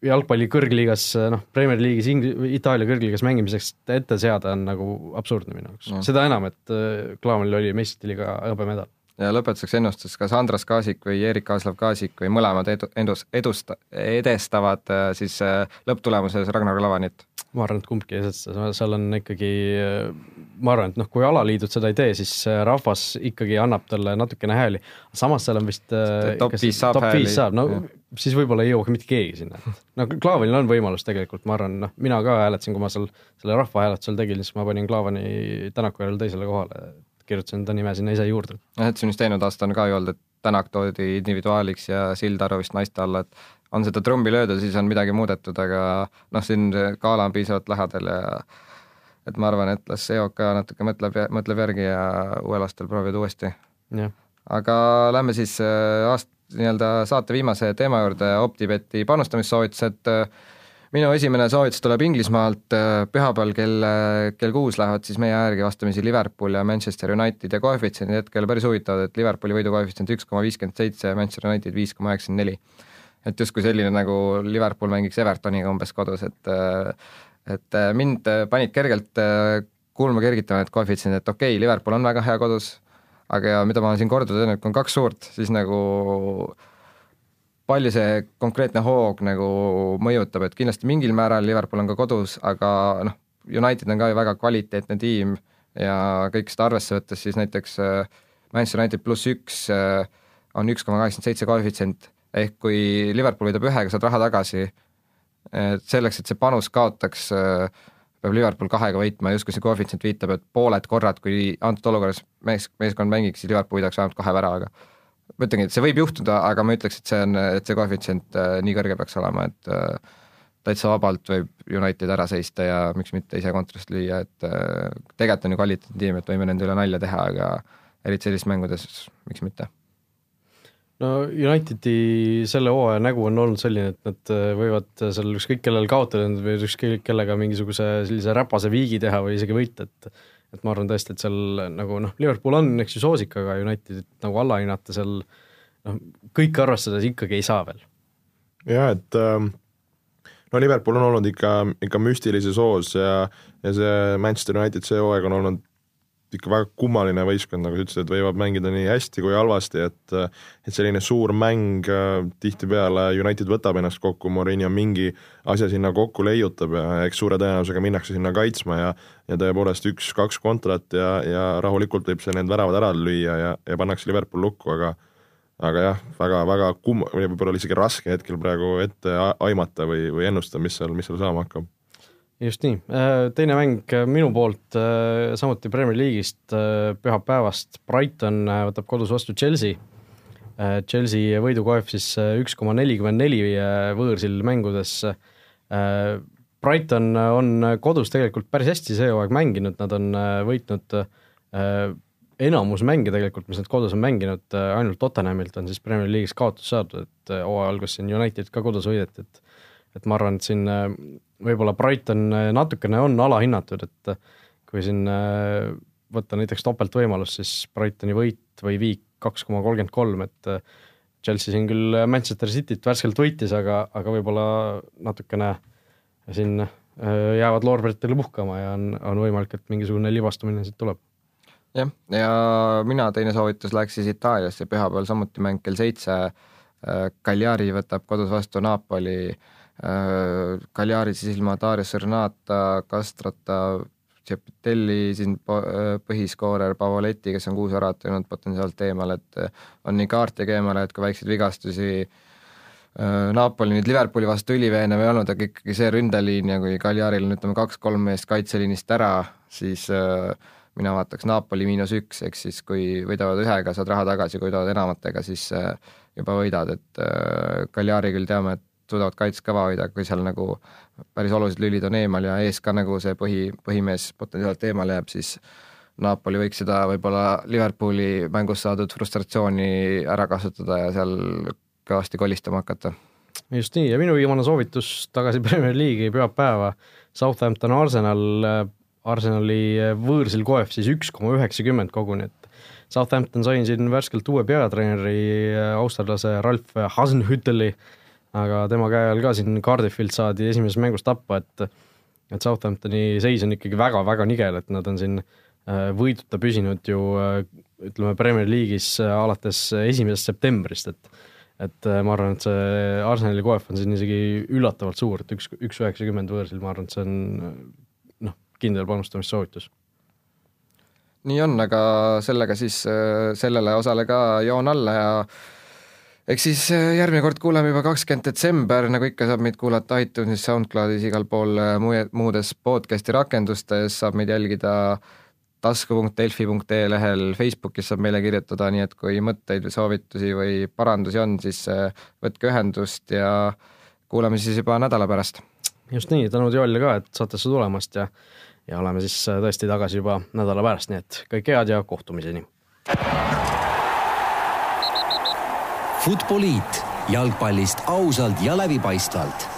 jalgpalli kõrgliigas, noh, Premier League'is, Itaalia kõrgliigas mängimiseks ette seada on nagu absurdne minu jaoks no., seda enam, et äh, Klaavanil oli meistrite liiga hõbemedal ja lõpetuseks ennustus, kas Andras Kaasik või Erik Aaslav Kaasik või mõlemad edu, endus, edust-, edestavad äh, siis äh, lõpptulemuses Ragnar Klavanit? ma arvan, et kumbki ei edesta, seal on ikkagi, ma arvan, et noh, kui alaliidud seda ei tee, siis rahvas ikkagi annab talle natukene hääli, samas seal on vist top viis saab top hääli. saab, no ja. Siis võib-olla ei jõua ka mitte keegi sinna. no Klaavanil on võimalus tegelikult, ma arvan, noh, mina ka hääletasin, kui ma seal selle rahvahääletusel tegin, siis ma panin Klaavani Tänaku järel teisele kohale, kirjutasin ta nime sinna ise juurde. jah, et siin vist eelmine aasta on ka ju olnud, et Tänak toodi individuaaliks ja Sildaru vist naiste alla, et on seda trummi löödud, siis on midagi muudetud, aga noh, siin gala on piisavalt lähedal ja et ma arvan, et las EOK natuke mõtleb, mõtleb järgi ja uuel aastal proovivad uuesti. aga lähme siis äh, aast-, nii-öelda saate viimase teema juurde, OpTibeti panustamissoovitused minu esimene soovitus tuleb Inglismaalt, pühapäeval kell, kell kuus lähevad siis meie järgi vastamisi Liverpool ja Manchester United ja koefitsiendid hetkel päris huvitavad, et Liverpooli võidukoefitsient üks koma viiskümmend seitse ja Manchester United viis koma üheksakümmend neli. et justkui selline, nagu Liverpool mängiks Evertoniga umbes kodus, et et mind panid kergelt kuulma kergitama need koefitsiendid, et okei okay,, Liverpool on väga hea kodus, aga ja mida ma olen siin korduvalt öelnud, kui on kaks suurt, siis nagu palju see konkreetne hoog nagu mõjutab, et kindlasti mingil määral Liverpool on ka kodus, aga noh, United on ka ju väga kvaliteetne tiim ja kõik seda arvesse võttes, siis näiteks äh, Manchester United pluss üks äh, on üks koma kaheksakümmend seitse koefitsient, ehk kui Liverpool võidab ühega, saad raha tagasi, et selleks, et see panus kaotaks, äh, peab Liverpool kahega võitma, justkui see koefitsient viitab, et pooled korrad, kui antud olukorras mees, meeskond mängiks, siis Liverpool võidaks vähemalt kahe väravaga. Ma ütlengi, et see võib juhtuda, aga ma ütleks, et see on, et see koefitsient äh, nii kõrge peaks olema, et äh, täitsa vabalt võib United ära seista ja miks mitte ise kontrast lüüa, et äh, tegelikult on ju kvaliteetne tiim, et võime nende üle nalja teha, aga eriti sellistes mängudes, miks mitte no Unitedi selle hooaja nägu on olnud selline, et nad võivad seal ükskõik kellel kaotada või ükskõik kellega mingisuguse sellise räpase viigi teha või isegi võita, et et ma arvan tõesti, et seal nagu noh, Liverpool on, eks ju, soosik, aga Unitedit nagu allahinnata seal noh, kõike arvestades ikkagi ei saa veel. jah, et ähm, no Liverpool on olnud ikka, ikka müstilises hoos ja, ja see Manchester United see hooaeg on olnud ikka väga kummaline võistkond, nagu sa ütlesid, et võivad mängida nii hästi kui halvasti, et et selline suur mäng äh, tihtipeale United võtab ennast kokku, Mourinho mingi asja sinna kokku leiutab ja eks suure tõenäosusega minnakse sinna kaitsma ja ja tõepoolest üks-kaks kontrat ja, ja rahulikult võib see need väravad ära lüüa ja, ja pannakse Liverpool lukku, aga aga jah, väga-väga kumm-, või võib-olla isegi raske hetkel praegu ette aimata või, või ennustada, mis seal, mis seal saama hakkab just nii, äh, teine mäng äh, minu poolt äh, samuti Premier League'ist pühapäevast, Brighton võtab kodus vastu Chelsea. Chelsea võidukoef siis üks koma nelikümmend neli võõrsil mängudes. Brighton on kodus tegelikult päris hästi see hooaeg mänginud, nad on võitnud enamus mänge tegelikult, mis nad kodus on mänginud, ainult Tottenhamilt on siis Premier League'is kaotus saadud, et hooaja alguses siin United ka kodus võideti, et et ma arvan, et siin võib-olla Brighton äh, natukene on alahinnatud, et äh, kui siin äh, võtta näiteks topeltvõimalus, siis Brightoni võit või viik kaks koma kolmkümmend kolm, et Chelsea siin küll Manchester Cityt värskelt võitis, aga, aga võib-olla natukene siin jäävad loorberitele puhkama ja on, on võimalik, et mingisugune libastumine siit tuleb. jah, ja mina teine soovitus läheks siis Itaaliasse, pühapäeval samuti mäng kell seitse, Cagliari võtab kodus vastu Napoli Cagliari siis ilma Darius Renata, Castrata, Cepitelli siin põhiskoorer Pavoletti, kes on kuus väravat teinud potentsiaalselt eemal, et on nii kaartigi eemale, et kui väikseid vigastusi Napoli nüüd Liverpooli vastu üliveenev ei olnud, aga ikkagi see ründeliin ja kui Cagliaril on ütleme kaks-kolm meest kaitseliinist ära, siis mina vaataks Napoli miinus üks, ehk siis kui võidavad ühega, saad raha tagasi, kui võidavad enamatega, siis juba võidad, et Cagliari küll teame, et suudavad kaitset kõva hoida, kui seal nagu päris olulised lülid on eemal ja ees ka nagu see põhi, põhimees potentsiaalselt eemale jääb, siis Napoli võiks seda võib-olla Liverpooli mängust saadud frustratsiooni ära kasutada ja seal kõvasti kolistama hakata. just nii. Ja minu viimane soovitus tagasi Premier League'i pühapäeva, Southampton Arsenal, Arsenali võõrsil koef siis üks koma üheksakümmend koguni, et Southampton sai siin värskelt uue peatreeneri, austerlase Ralf Hasenhütteli. äh, aga tema käe all ka siin Cardiffilt saadi esimeses mängus tappa, et et Southamptoni seis on ikkagi väga-väga nigel, et nad on siin äh, võiduta püsinud ju äh, ütleme, Premier League'is äh, alates esimesest septembrist, et et ma arvan, et see Arsenali koef on siin isegi üllatavalt suur, et üks, üks üheksakümmend võõrsil, ma arvan, et see on noh, kindel panustamissoovitus nii on, aga sellega siis sellele osale ka joon alla ja eks siis äh, järgmine kord kuuleme juba kakskümmend detsember, nagu ikka saab meid kuulata iTunesis, SoundCloudis, igal pool äh, muudes podcast'i rakendustes, saab meid jälgida tasku.delfi.ee lehel, Facebookis saab meile kirjutada, nii et kui mõtteid või soovitusi või parandusi on, siis äh, võtke ühendust ja kuulame siis juba nädala pärast. just nii, tänud Joelile ka, et saatesse tulemast ja ja oleme siis tõesti tagasi juba nädala pärast, nii et kõike head ja kohtumiseni Futboliit. Jalgpallist ausalt ja läbipaistvalt